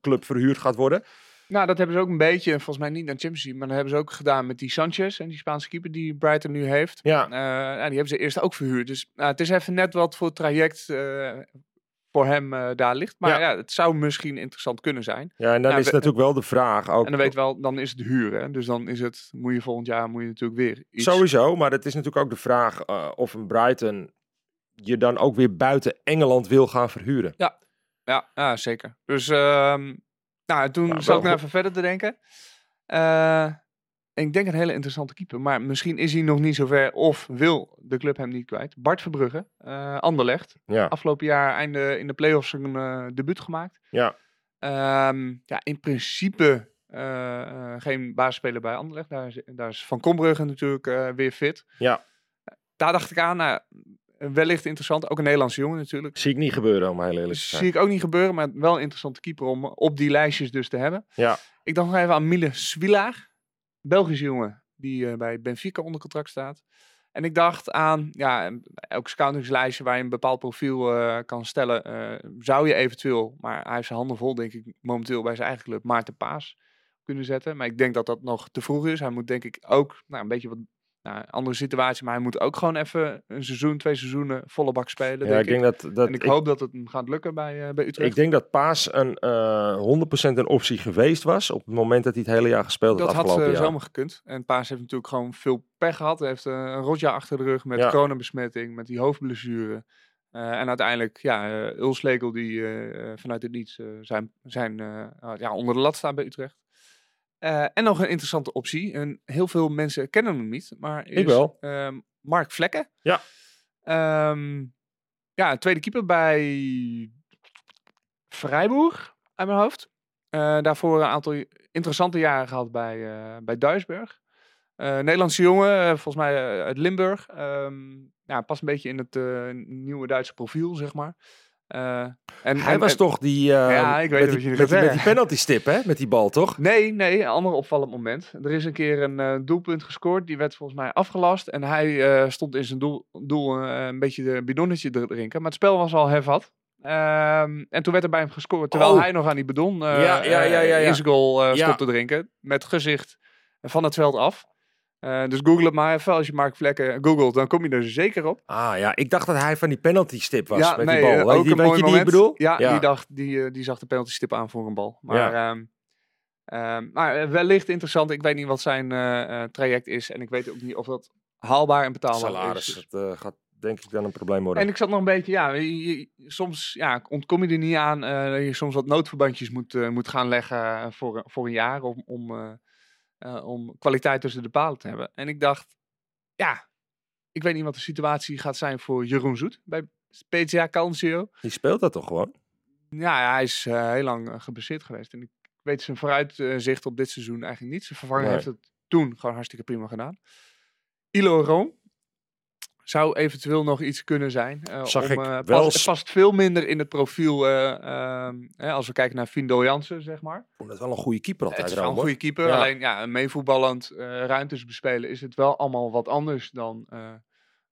club verhuurd gaat worden. Nou, dat hebben ze ook een beetje, volgens mij niet naar Championship, maar dat hebben ze ook gedaan met die Sanchez en die Spaanse keeper die Brighton nu heeft. Ja. Uh, nou, die hebben ze eerst ook verhuurd. Dus uh, het is even net wat voor traject uh, voor hem uh, daar ligt. Maar ja. ja. het zou misschien interessant kunnen zijn. Ja, en dan nou, is natuurlijk wel de vraag ook. En dan weet wel, dan is het huren. Dus dan is het, moet je volgend jaar moet je natuurlijk weer iets. Sowieso, maar het is natuurlijk ook de vraag of een Brighton je dan ook weer buiten Engeland wil gaan verhuren. Ja, ja, ja zeker. Dus um, nou, toen nou, zat ik nog even verder te denken. Uh, ik denk een hele interessante keeper. Maar misschien is hij nog niet zover of wil de club hem niet kwijt. Bart Verbrugge, uh, Anderlecht. Ja. Afgelopen jaar einde in de play-offs een uh, debuut gemaakt. Ja. Um, ja, in principe uh, geen basisspeler bij Anderlecht. Daar is, daar is Van Kombrugge natuurlijk weer fit. Ja. Daar dacht ik aan, nou, wellicht interessant. Ook een Nederlandse jongen natuurlijk. Zie ik niet gebeuren, om heel eerlijk te zijn. Zie ik ook niet gebeuren, maar wel een interessante keeper om op die lijstjes dus te hebben. Ja. Ik dacht nog even aan Mille Swilaar. Belgische jongen die uh, bij Benfica onder contract staat. En ik dacht aan, ja, elk scoutingslijstje waar je een bepaald profiel uh, kan stellen, uh, zou je eventueel, maar hij heeft zijn handen vol, denk ik, momenteel bij zijn eigen club, Maarten Paas kunnen zetten. Maar ik denk dat dat nog te vroeg is. Hij moet denk ik ook nou, een beetje wat nou, andere situatie, maar hij moet ook gewoon even een seizoen, twee seizoenen volle bak spelen. Ja, denk ik denk dat, dat en ik, hoop dat het hem gaat lukken bij, eh, bij Utrecht. Ik denk dat Paas een eh 100% een optie geweest was op het moment dat hij het hele jaar gespeeld had dat had uh, jaar. zomaar gekund. En Paas heeft natuurlijk gewoon veel pech gehad. Hij heeft een rotjaar achter de rug met Ja. coronabesmetting, met die hoofdblessure. En uiteindelijk, ja, Ulslegel die vanuit het niets zijn, zijn ja, onder de lat staat bij Utrecht. Uh, en nog een interessante optie. En heel veel mensen kennen hem niet, maar is, Ik wel. Um, Mark Vlekken. Ja. Um, ja, tweede keeper bij Vrijboer, uit mijn hoofd. Uh, daarvoor een aantal interessante jaren gehad bij, uh, bij Duisburg. Nederlandse jongen, volgens mij uit Limburg. Um, ja, past een beetje in het nieuwe Duitse profiel, zeg maar. Uh, en, hij en, was en, toch die, uh, ja, ik weet met, die, met, met, met die penalty stip, hè? Met die bal, toch? Nee, nee, een ander opvallend moment. Er is een keer een uh, doelpunt gescoord, die werd volgens mij afgelast. En hij stond in zijn doel, doel een beetje de bidonnetje te drinken. Maar het spel was al hervat. Um, en toen werd er bij hem gescoord, terwijl oh. hij nog aan die bidon ja, ja, ja, ja, ja. in zijn goal stond te drinken. Met gezicht van het veld af. Uh, dus google het maar even. Als je Mark Vlekken googelt, dan kom je er zeker op. Ah ja, ik dacht dat hij van die penalty stip was ja, met nee, die bal. Uh, ook die, een mooi die ik bedoel? Ja, ja. Die, dacht, die, uh, die zag de penalty stip aan voor een bal. Maar, ja. um, um, maar wellicht interessant. Ik weet niet wat zijn uh, traject is. En ik weet ook niet of dat haalbaar en betaalbaar Salaris, is. Dus dat gaat denk ik dan een probleem worden. En ik zat nog een beetje, ja, je, je, soms ja, ontkom je er niet aan dat je soms wat noodverbandjes moet, moet gaan leggen voor, voor een jaar om, om, uh, om kwaliteit tussen de palen te hebben. En ik dacht, ja, ik weet niet wat de situatie gaat zijn voor Jeroen Zoet bij PTA Calcio. Die speelt dat toch gewoon? Ja, hij is uh, heel lang uh, geblesseerd geweest. En ik weet zijn vooruitzicht op dit seizoen eigenlijk niet. Zijn vervanger nee. heeft het toen gewoon hartstikke prima gedaan. Ilo Room zou eventueel nog iets kunnen zijn. Uh, Zag om, ik uh, wel past, past, veel minder in het profiel uh, als we kijken naar Findel Jansen, zeg maar. Dat is wel een goede keeper altijd. Het is wel een goede keeper. Ja. Alleen ja, meevoetballend ruimtes bespelen is het wel allemaal wat anders dan,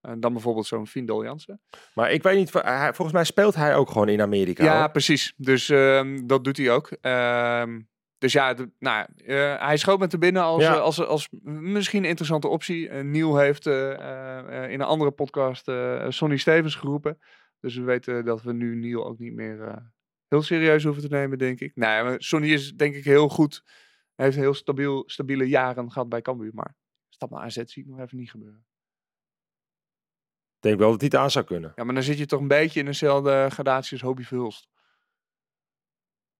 dan bijvoorbeeld zo'n Findel Jansen. Maar ik weet niet, volgens mij speelt hij ook gewoon in Amerika. Ja, hoor. precies. Dus uh, dat doet hij ook. Uh, dus ja, de, nou, uh, hij schoot met de binnen als, ja. als, als, als, misschien een interessante optie. Niel heeft uh, in een andere podcast Sonny Stevens geroepen. Dus we weten dat we nu Niel ook niet meer heel serieus hoeven te nemen, denk ik. Maar Sonny is denk ik heel goed. Hij heeft heel stabiel, stabiele jaren gehad bij Cambuur. Maar stap naar AZ zie ik nog even niet gebeuren. Ik denk wel dat hij het aan zou kunnen. Ja, maar dan zit je toch een beetje in dezelfde gradatie als Hobie Verhulst.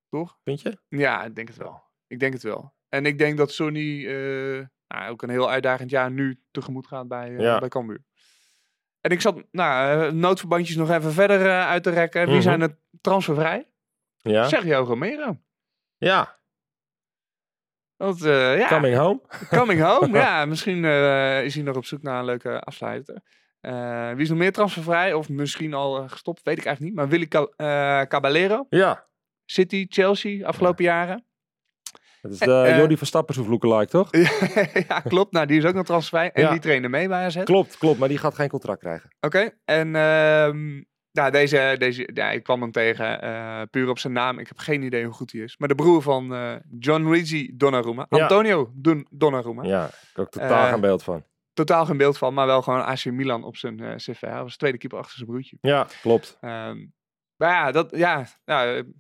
Toch? Vind je? Ja, ik denk het wel. Ik denk het wel. En ik denk dat Sony uh, nou, ook een heel uitdagend jaar nu tegemoet gaat bij, uh, ja. bij Cambuur. En ik zat nou, uh, noodverbandjes nog even verder uit te rekken. Wie mm -hmm. zijn er transfervrij? Ja. Sergio Romero. Ja. Dat, ja. Coming home. Coming home, ja. Misschien is hij nog op zoek naar een leuke afsluiter. Wie is nog meer transfervrij? Of misschien al gestopt? Weet ik eigenlijk niet. Maar Willy Cal Caballero. Ja. City, Chelsea, afgelopen ja. jaren. Dat is de uh, Jordi Verstappen zo lookalike, toch? ja, klopt. Nou, die is ook nog transfervrij. En ja. die trainen mee bij AZ. Klopt, klopt. Maar die gaat geen contract krijgen. Oké. Okay. En uh, nou, deze, deze ja, ik kwam hem tegen uh, puur op zijn naam. Ik heb geen idee hoe goed hij is. Maar de broer van John Rigi Donnarumma. Ja. Antonio Don Donnarumma. Ja, ik heb ook totaal geen beeld van totaal geen beeld van, maar wel gewoon AC Milan op zijn cv. Hij was tweede keeper achter zijn broertje. Ja, klopt. Um, maar ja, dat, ja, nou,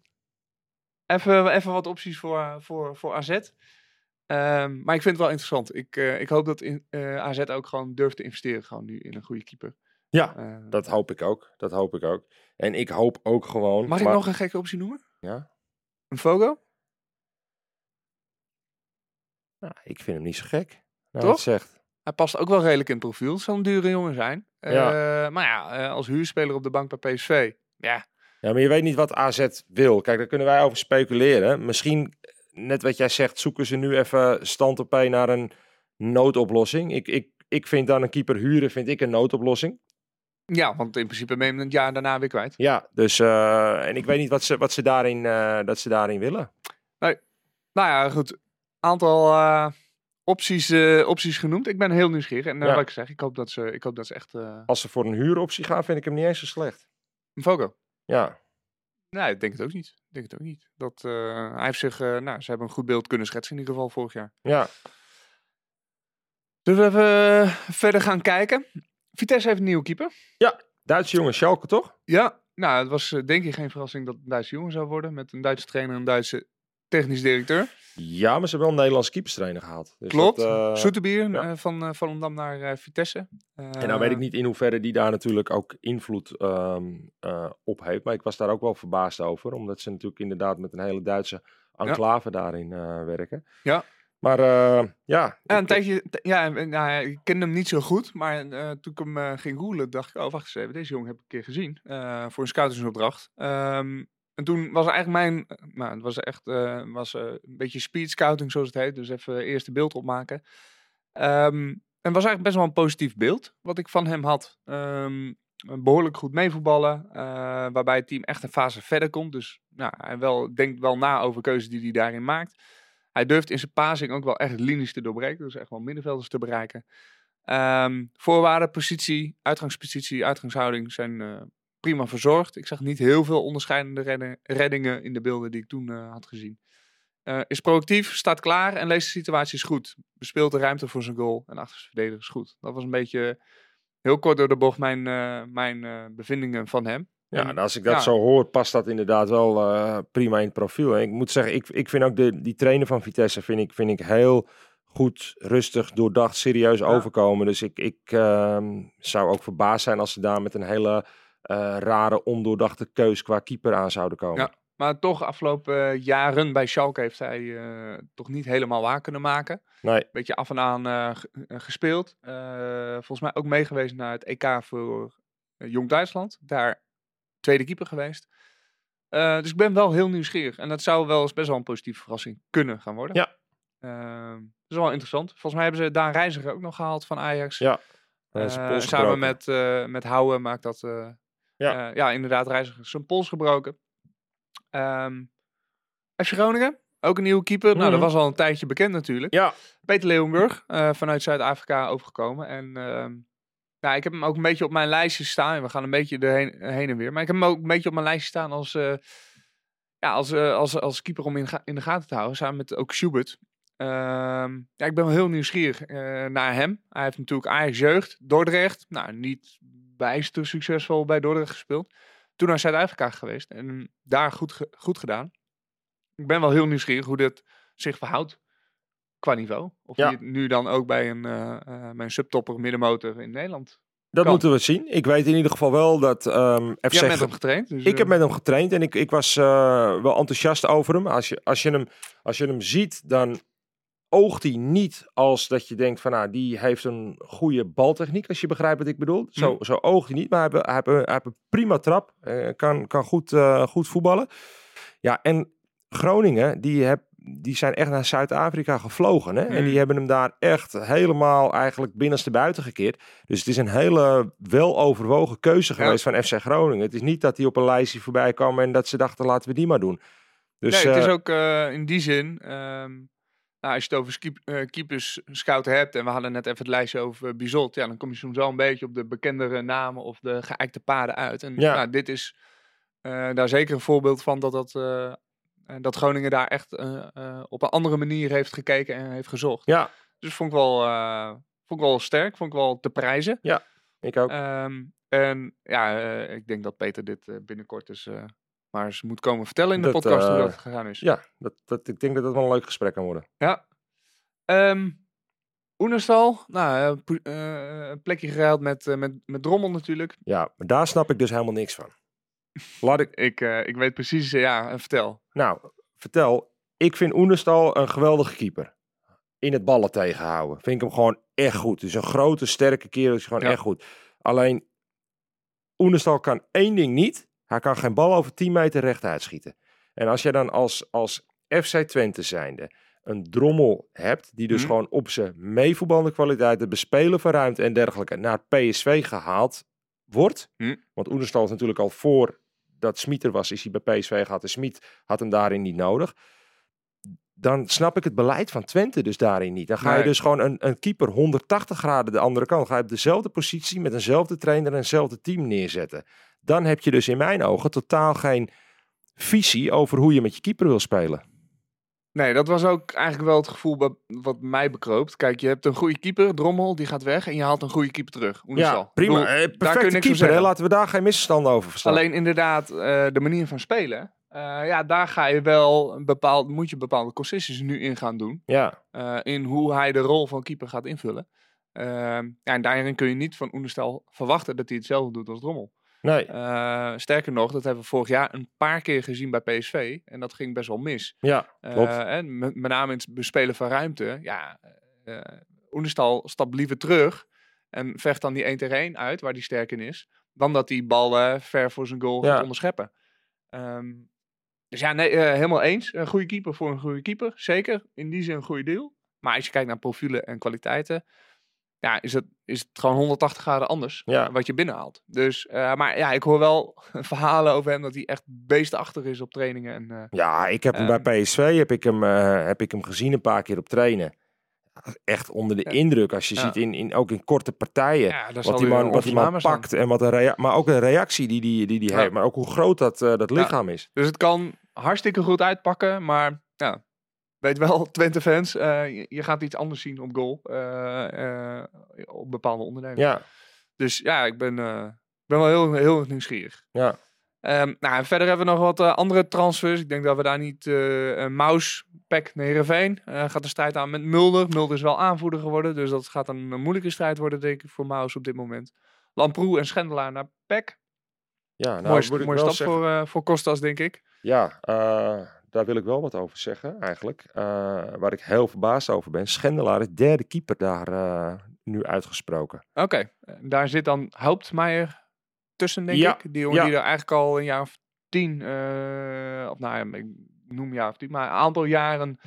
even, even wat opties voor, voor, voor AZ. Um, maar ik vind het wel interessant. Ik, uh, ik hoop dat in, uh, AZ ook gewoon durft te investeren gewoon nu in een goede keeper. Ja, uh, dat hoop ik ook. Dat hoop ik ook. En ik hoop ook gewoon... Mag maar... ik nog een gekke optie noemen? Ja. Een Fogo? Nou, ik vind hem niet zo gek. Nou, Toch? zegt. Hij past ook wel redelijk in het profiel. Zo'n dure jongen zijn. Ja. Uh, maar ja, als huurspeler op de bank bij PSV. Ja. Ja, maar je weet niet wat AZ wil. Kijk, daar kunnen wij over speculeren. Misschien, net wat jij zegt, zoeken ze nu even stand op naar een noodoplossing. Ik, ik, ik vind dan een keeper huren, vind ik een noodoplossing. Ja, want in principe ben je het jaar daarna weer kwijt. Ja, dus uh, en ik weet niet wat ze, wat ze, daarin, dat ze daarin willen. Nee. Nou ja, goed. Aantal opties, uh, opties genoemd. Ik ben heel nieuwsgierig. En ja. wat ik zeg, ik hoop dat ze, ik hoop dat ze echt... Als ze voor een huuroptie gaan, vind ik hem niet eens zo slecht. Een Fogo? Ja. Nee, ik denk het ook niet. Ik denk het ook niet. Dat, hij heeft zich... nou, ze hebben een goed beeld kunnen schetsen in ieder geval vorig jaar. Ja. Zullen we even eh, verder gaan kijken? Vitesse heeft een nieuwe keeper. Duitse jongen Schalke, toch? Ja, nou, het was eh, denk ik geen verrassing dat het een Duitse jongen zou worden. Met een Duitse trainer en een Duitse technisch directeur. Ja, maar ze hebben wel een Nederlandse keeperstrainer gehaald. Dus Klopt. dat, eh, Soeterbier ja. eh, van uh, Volendam naar eh, Vitesse. En nou weet ik niet in hoeverre die daar natuurlijk ook invloed ehm, eh, op heeft. Maar ik was daar ook wel verbaasd over. Omdat ze natuurlijk inderdaad met een hele Duitse enclave daarin eh, werken. Ja. Maar eh, ja. Ja, een tijdje, ja, nou, ik kende hem niet zo goed, maar eh, toen ik hem eh, ging googlen, dacht ik, oh wacht eens even, deze jongen heb ik een keer gezien eh, voor een scoutingsopdracht. Ehm, en toen was eigenlijk mijn, eh, nou, het was echt eh, was, eh, een beetje speed scouting zoals het heet, dus even eerst een beeld opmaken. Ehm, en was eigenlijk best wel een positief beeld wat ik van hem had. Ehm, behoorlijk goed meevoetballen, waarbij het team echt een fase verder komt. Dus nou, hij wel, denkt wel na over keuzes die hij daarin maakt. Hij durft in zijn passing ook wel echt linies te doorbreken. Dus echt wel middenvelders te bereiken. Ehm, voorwaarden, positie, uitgangspositie, uitgangshouding zijn prima verzorgd. Ik zag niet heel veel onderscheidende reddingen in de beelden die ik toen eh, had gezien. Eh, is proactief, staat klaar en leest de situaties goed. Bespeelt de ruimte voor zijn goal en achter zijn verdedigers goed. Dat was een beetje heel kort door de bocht mijn, eh, mijn bevindingen van hem. Ja, En- als ik dat ja. zo hoor, past dat inderdaad wel prima in het profiel. En ik moet zeggen, ik, ik vind ook de, die trainer van Vitesse vind ik, vind ik heel goed, rustig, doordacht, serieus overkomen. Dus ik, ik ehm, zou ook verbaasd zijn als ze daar met een hele rare, ondoordachte keus qua keeper aan zouden komen. Ja. Maar toch, afgelopen eh, jaren bij Schalke heeft hij eh, toch niet helemaal waar kunnen maken. Nee, beetje af en aan eh, ge- eh, gespeeld. Eh, volgens mij ook meegeweest naar het EK voor eh, Jong Duitsland. Daar tweede keeper geweest. Eh, dus ik ben wel heel nieuwsgierig. En dat zou wel eens best wel een positieve verrassing kunnen gaan worden. Ja. Dat is wel interessant. Volgens mij hebben ze Daan Reiziger ook nog gehaald van Ajax. Ja, Eh, samen met, eh met Houwen maakt dat... Ja. eh, ja, inderdaad, Reiziger zijn pols gebroken. FC Groningen, ook een nieuwe keeper. Nou, dat Mhm. was al een tijdje bekend natuurlijk. Ja, Peter Leeuwenburg, eh, vanuit Zuid-Afrika overgekomen. En nou, ik heb hem ook een beetje op mijn lijstje staan. We gaan een beetje erheen heen en weer. Maar ik heb hem ook een beetje op mijn lijstje staan als, eh, ja, als, als, als keeper om in, ga- in de gaten te houden. Samen met ook Schubert. Ehm, ja, ik ben wel heel nieuwsgierig naar hem. Hij heeft natuurlijk Ajax Jeugd, Dordrecht. Nou, niet bijster succesvol bij Dordrecht gespeeld. Toen naar Zuid-Afrika geweest en daar goed, ge- goed gedaan. Ik ben wel heel nieuwsgierig hoe dit zich verhoudt qua niveau. Of Ja. die nu dan ook bij een, bij een subtopper middenmotor in Nederland. dat Kan. moeten we zien. Ik weet in ieder geval wel dat ehm FC Je hebt met hem getraind. Dus, Ik heb eh, met hem getraind en ik, ik was wel enthousiast over hem. Als je, als, je hem. als je hem ziet, dan oogt hij niet als dat je denkt van nou, die heeft een goede baltechniek, als je begrijpt wat ik bedoel. Zo, zo oogt hij niet, maar hij heeft, hij heeft, een- prima trap, eh, kan, kan goed, eh, goed voetballen. Ja, en Groningen, die, heb, die zijn echt naar Zuid-Afrika gevlogen. Hè? En Mm. die hebben hem daar echt helemaal eigenlijk binnenste buiten gekeerd. Dus het is een hele weloverwogen keuze Ja. geweest van FC Groningen. Het is niet dat hij op een lijstje voorbij kwam en dat ze dachten laten we die maar doen. Dus nee, het is eh, ook in die zin. ehm, nou, als je het over eh, keepers scouten hebt. En we hadden net even het lijstje over Bizot. Ja, dan kom je soms wel een beetje op de bekendere namen of de geëikte paden uit. En Ja. nou, dit is eh, daar zeker een voorbeeld van dat, dat, eh, eh, dat Groningen daar echt eh, eh, op een andere manier heeft gekeken en heeft gezocht. ja, Dus vond ik wel, eh, vond ik wel sterk, vond ik wel te prijzen. ik ook. Ehm, en ja, eh, ik denk dat Peter dit eh, binnenkort dus eh, maar eens moet komen vertellen in de Dat, podcast hoe eh, dat gegaan is. ja, dat, dat, ik denk dat dat wel een leuk gesprek kan worden. Ja. Ehm Oenerstal, nou, eh, eh, een plekje geruild met, met, met Drommel natuurlijk. Ja, maar daar snap ik dus helemaal niks van. Laat ik, Ik, ik weet precies, ja, en vertel. nou, vertel. Ik vind Oenestal een geweldige keeper. In het ballen tegenhouden. Vind ik hem gewoon echt goed. Dus een grote, sterke kerel is gewoon Ja. echt goed. Alleen, Oenestal kan één ding niet. Hij kan geen bal over 10 meter rechtuit schieten. En als jij dan als, als FC Twente zijnde een drommel hebt, die dus Mhm. gewoon op zijn meevoetballende kwaliteit, het bespelen van ruimte en dergelijke, naar PSV gehaald wordt. Mhm. Want Oenestal is natuurlijk al voor dat Smit er was, is hij bij PSV gehad. En Smit had hem daarin niet nodig. Dan snap ik het beleid van Twente dus daarin niet. Dan ga je dus gewoon een, een keeper 180 graden de andere kant. Ga je op dezelfde positie met eenzelfde trainer en eenzelfde team neerzetten. Dan heb je dus in mijn ogen totaal geen visie over hoe je met je keeper wil spelen. Nee, dat was ook eigenlijk wel het gevoel wat mij bekroopt. Kijk, je hebt een goede keeper, Drommel, die gaat weg. En je haalt een goede keeper terug. Ja, prima. bedoel, Eh, daar kun je niks keeper, hè? zeggen. laten we daar geen misverstanden over verstaan. Alleen inderdaad, eh, de manier van spelen. eh, ja, daar ga je wel een bepaald, moet je bepaalde concessies nu in gaan doen. Ja, in hoe hij de rol van keeper gaat invullen. Ja, en daarin kun je niet van Oenestal verwachten dat hij hetzelfde doet als Drommel. Nee. Eh, sterker nog, dat hebben we vorig jaar een paar keer gezien bij PSV. En dat ging best wel mis. ja, klopt. Eh, en met, name in het bespelen van ruimte. Ja, eh Oenestal stapt liever terug en vecht dan die 1 tegen 1 uit, waar hij sterk in is. Dan dat die bal ver voor zijn goal Ja. gaat onderscheppen. Ehm, dus ja, nee, helemaal eens. Een goede keeper voor een goede keeper. Zeker, in die zin een goede deal. Maar als je kijkt naar profielen en kwaliteiten, ja, is het, is het gewoon 180 graden anders Ja. wat je binnenhaalt. Dus, eh, maar ja, ik hoor wel verhalen over hem dat hij echt beestachtig is op trainingen. En, eh, Ja, ik heb hem Ehm. bij PSV heb ik hem, eh, heb ik hem gezien een paar keer op trainen. Echt onder de Ja. indruk. Als je Ja. ziet in, in, ook in korte partijen. wat die man, wat die man pakt. En wat een maar ook een reactie die die, die, die heeft. Maar ook hoe groot dat, eh, dat lichaam is. Dus het kan hartstikke goed uitpakken, maar ja, weet wel, Twente fans, eh, je, gaat iets anders zien op goal, eh, eh, op bepaalde onderdelen. Ja, Dus ja, ik ben, eh, ben wel heel, heel nieuwsgierig. ja. Ehm, nou, en verder hebben we nog wat eh, andere transfers. Ik denk dat we daar niet... eh een Maus, Peck naar Heerenveen. eh, gaat de strijd aan met Mulder. Mulder is wel aanvoerder geworden. Dus dat gaat een, een moeilijke strijd worden, denk ik, voor Maus op dit moment. Lamproe en Schendelaar naar Peck. ja nou, mooi mooie stap zeggen- voor, eh, voor Kostas, denk ik. Ja, eh, daar wil ik wel wat over zeggen eigenlijk. Eh, waar ik heel verbaasd over ben. Schendelaar is derde keeper daar eh, nu uitgesproken. Oké, daar zit dan Houptmeijer tussen, denk Ja, ik. Die jongen ja. die er eigenlijk al een jaar of tien, eh, of nou ja, ik noem jaar of tien, maar een aantal jaren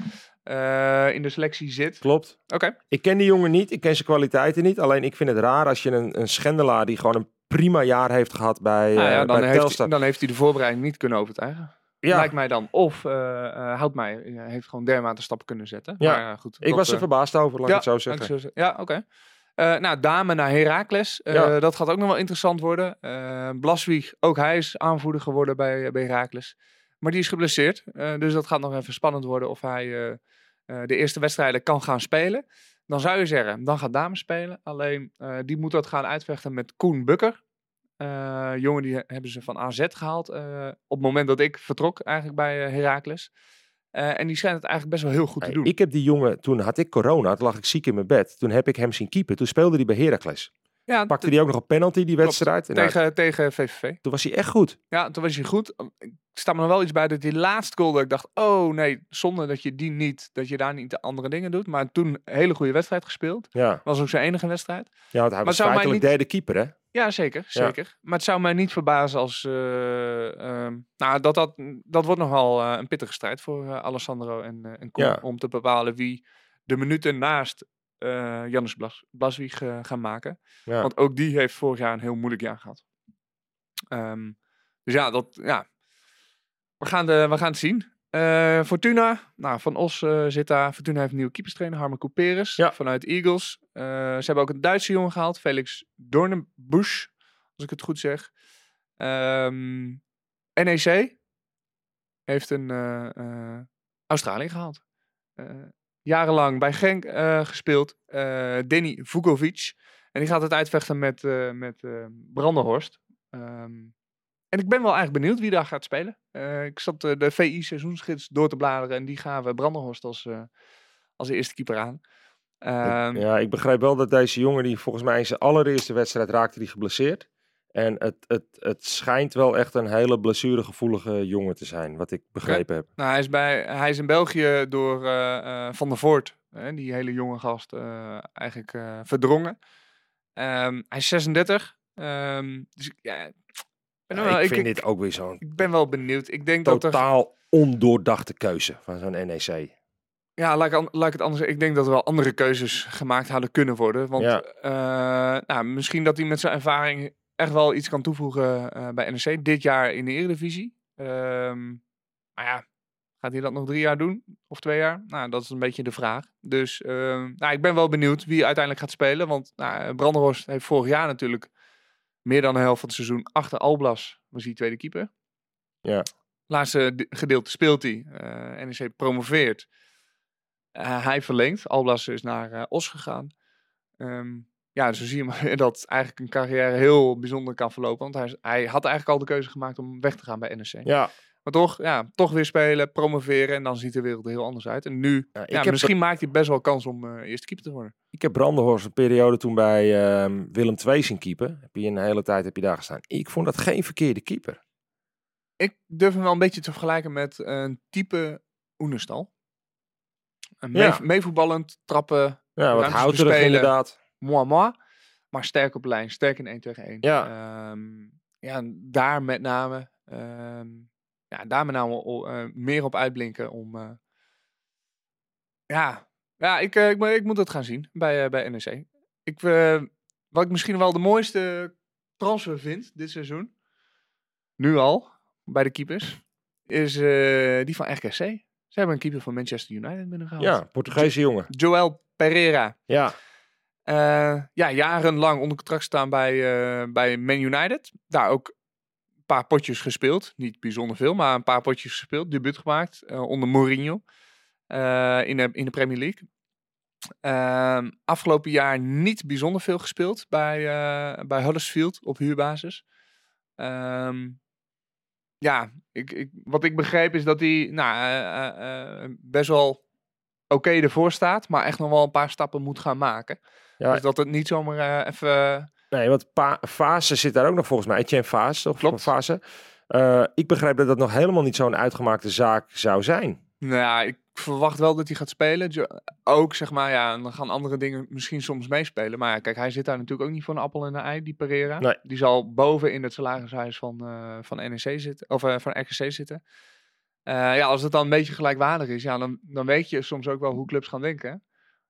eh, in de selectie zit. Klopt. Oké, Ik ken die jongen niet, ik ken zijn kwaliteiten niet. Alleen ik vind het raar als je een, een schendelaar die gewoon een prima jaar heeft gehad bij, nou ja, eh, dan, bij heeft, Telstar. hij- dan heeft hij de voorbereiding niet kunnen overtuigen. ja, Lijkt mij dan. Of eh eh, Houtmeijer eh, heeft gewoon dermate stappen kunnen zetten. Ja, maar, goed, ik was er verbaasd over, laat ik het zeggen. zo zeggen. Ja, oké. Eh, nou, dame naar Heracles. Eh, Ja. Dat gaat ook nog wel interessant worden. Blaswieg, ook hij is aanvoerder geworden bij, bij Heracles. Maar die is geblesseerd. Dus dat gaat nog even spannend worden of hij de eerste wedstrijden kan gaan spelen. Dan zou je zeggen, dan gaat dame spelen. Alleen, die moet dat gaan uitvechten met Koen Bukker. Jongen die he- hebben ze van AZ gehaald. eh, op het moment dat ik vertrok eigenlijk bij Heracles. Eh, en die schijnt het eigenlijk best wel heel goed te doen. ik heb die jongen, toen had ik corona, toen lag ik ziek in mijn bed. Toen heb ik hem zien keeper. Toen speelde hij bij Heracles. ja, Pakte hij ook nog een penalty die klopt. wedstrijd. Nou, tegen, tegen VVV. toen was hij echt goed. Ja, toen was hij goed. Ik sta me nog wel iets bij dat die laatste goal dat ik dacht, oh nee, zonder dat je die niet, dat je daar niet de andere dingen doet. Maar toen een hele goede wedstrijd gespeeld. Ja, Was ook zijn enige wedstrijd. ja want hij was zou mij feitelijk niet- derde keeper hè. Ja, zeker, Ja. zeker. Maar het zou mij niet verbazen als, eh, ehm, nou, dat, dat, dat wordt nogal eh, een pittige strijd voor eh, Alessandro en, en Koen. Ja. Om te bepalen wie de minuten naast Jannes Blas, Blaswieg gaan maken. Ja. Want ook die heeft vorig jaar een heel moeilijk jaar gehad. Ehm, dus ja, dat, ja. We, gaan de, we gaan het zien. Eh, Fortuna, nou, Van Os eh, zit daar. Fortuna heeft een nieuwe keeperstrainer, Harmen Couperus, Ja. vanuit Eagles. Eh, ze hebben ook een Duitse jongen gehaald, Felix Dornenbusch, als ik het goed zeg. Ehm, NEC heeft een Australië gehaald. Eh, jarenlang bij Genk gespeeld. Denny Vukovic. En die gaat het uitvechten met, met Brandenhorst. Ehm, en ik ben wel eigenlijk benieuwd wie daar gaat spelen. Eh, ik zat eh, de VI seizoensgids door te bladeren. En die gaven Brandenhorst als, eh, als eerste keeper aan. Ehm, Ja, ik begrijp wel dat deze jongen, die volgens mij in zijn allereerste wedstrijd raakte die geblesseerd. En het, het, het schijnt wel echt een hele blessuregevoelige jongen te zijn, wat ik begrepen heb. Nou, hij is, bij, hij is in België door Van der Voort, hè, die hele jonge gast, eigenlijk verdrongen. Ehm, hij is 36. ehm, dus ja, wel, ik ik, vind ik, dit ook weer zo'n ik ben wel benieuwd. Ik denk dat er... totaal ondoordachte keuze van zo'n NEC. Ja, laat ik, an- laat ik het anders zeggen. Ik denk dat er wel andere keuzes gemaakt hadden kunnen worden. Want Ja. eh, nou, misschien dat hij met zijn ervaring echt wel iets kan toevoegen eh, bij NEC. Dit jaar in de Eredivisie. Ehm maar ja, gaat hij dat nog drie jaar doen? Of twee jaar? Nou, dat is een beetje de vraag. Dus ehm, nou, ik ben wel benieuwd wie uiteindelijk gaat spelen. Want nou, Brandenhorst heeft vorig jaar natuurlijk meer dan de helft van het seizoen achter Alblas was hij tweede keeper. Ja. Laatste de- gedeelte speelt hij. Eh NEC promoveert. Eh, hij verlengt. Alblas is naar eh, Os gegaan. Ehm, ja, zo zie je dat eigenlijk een carrière heel bijzonder kan verlopen. Want hij, hij had eigenlijk al de keuze gemaakt om weg te gaan bij NEC. Ja, Maar toch, ja, toch weer spelen, promoveren en dan ziet de wereld er heel anders uit. En nu, Ja, misschien maakt hij best wel kans om eh, eerste keeper te worden. ik heb Brandenhorst een periode toen bij ehm, Willem II zien keeper. Heb je een hele tijd heb je daar gestaan. Ik vond dat geen verkeerde keeper. Ik durf hem wel een beetje te vergelijken met een type Oenestal. Een mee, meevoetballend, trappen, Ja, wat houterig inderdaad. moi moi. Maar sterk op lijn, sterk in 1 tegen 1. Ja. Ehm, ja, daar met name, ehm, ja, daar met name o- eh, meer op uitblinken om... eh, ja, ja ik, eh, ik, ik moet het gaan zien bij, bij NEC. Ik, wat ik misschien wel de mooiste transfer vind dit seizoen, nu al, bij de keepers, is die van RKC. Ze hebben een keeper van Manchester United binnengehaald. Ja, Portugese jongen. Joel Pereira. Ja, ja, jarenlang onder contract staan bij, bij Man United. Daar ook paar potjes gespeeld. Niet bijzonder veel, maar een paar potjes gespeeld. Debuut gemaakt eh, onder Mourinho eh, in, de, in de Premier League. Ehm, afgelopen jaar niet bijzonder veel gespeeld bij, eh, bij Huddersfield op huurbasis. Ehm, ja, ik, ik, wat ik begreep is dat hij nou, best wel oké ervoor staat, maar echt nog wel een paar stappen moet gaan maken. ja Dus dat het niet zomaar even... nee, want Fase zit daar ook nog volgens mij. Etienne Fase, of Klopt. Fase. Eh, ik begrijp dat dat nog helemaal niet zo'n uitgemaakte zaak zou zijn. Nou ja, ik verwacht wel dat hij gaat spelen. Ook, zeg maar, ja, en dan gaan andere dingen misschien soms meespelen. Maar ja, kijk, hij zit daar natuurlijk ook niet voor een appel en een ei, die Pereira. Nee. Die zal boven in het salarishuis van, eh, van NEC zitten, of eh, van RKC zitten. Eh, ja, als het dan een beetje gelijkwaardig is, ja, dan, dan weet je soms ook wel hoe clubs gaan denken.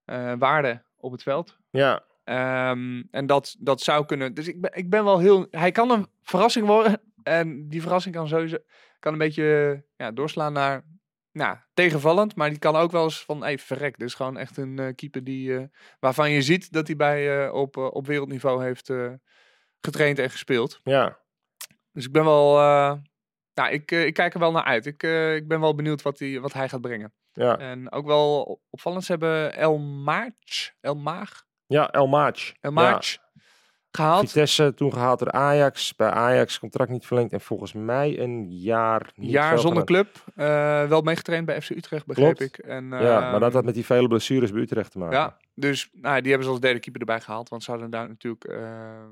Eh, waarde op het veld. Ja, Ehm, en dat, dat zou kunnen. Dus ik ben, ik ben wel heel. Hij kan een verrassing worden. En die verrassing kan sowieso. Kan een beetje ja, doorslaan naar. Nou, tegenvallend. Maar die kan ook wel eens van. Hey, verrek. Dit is gewoon echt een eh, keeper die. eh, waarvan je ziet dat hij bij, eh, op, op wereldniveau heeft getraind en gespeeld. ja. Dus ik ben wel. nou, ik, ik kijk er wel naar uit. Ik, ik ben wel benieuwd wat, hij wat hij gaat brengen. Ja, En ook wel opvallend. Ze hebben El Maarch. El Maag. Ja El Maach. El Ja. Gehaald. Vitesse toen gehaald door Ajax. Bij Ajax contract niet verlengd. En volgens mij een jaar niet jaar zonder gedaan. club. eh, wel meegetraind bij FC Utrecht, begreep Klopt. ik. En, Ja, maar dat ehm, had met die vele blessures bij Utrecht te maken. Ja, dus nou, die hebben ze als derde keeper erbij gehaald. Want ze hadden daar natuurlijk ehm,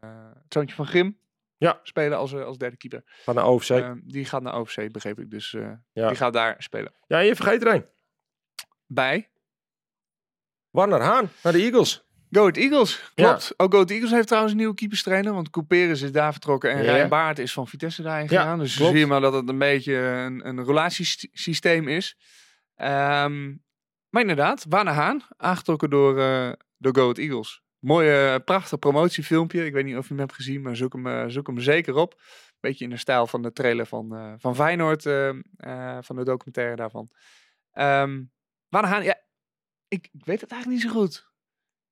eh, het zoontje van Grim Ja. spelen als, eh, als derde keeper. Van de OFC. Ehm, die gaat naar OFC, begreep ik. Dus Ja. die gaat daar spelen. ja, je vergeet er een. Bij Warner Haan naar de Eagles. Go Ahead Eagles, Ja. klopt. Ook Go Eagles heeft trouwens een nieuwe keeperstrainer. Want Couperus is daar vertrokken en Ja. Rijn Baart is van Vitesse daarin Ja, gegaan. dus klopt. zie je maar dat het een beetje een, een relatiesysteem is. Ehm, maar inderdaad, Warner Haan, aangetrokken door, eh door Go Ahead Eagles. Mooi, eh, prachtig promotiefilmpje. Ik weet niet of je hem hebt gezien, maar zoek hem, eh, zoek hem zeker op. Beetje in de stijl van de trailer van, van Feyenoord, van de documentaire daarvan. Warner Haan, ja, ik, ik weet het eigenlijk niet zo goed.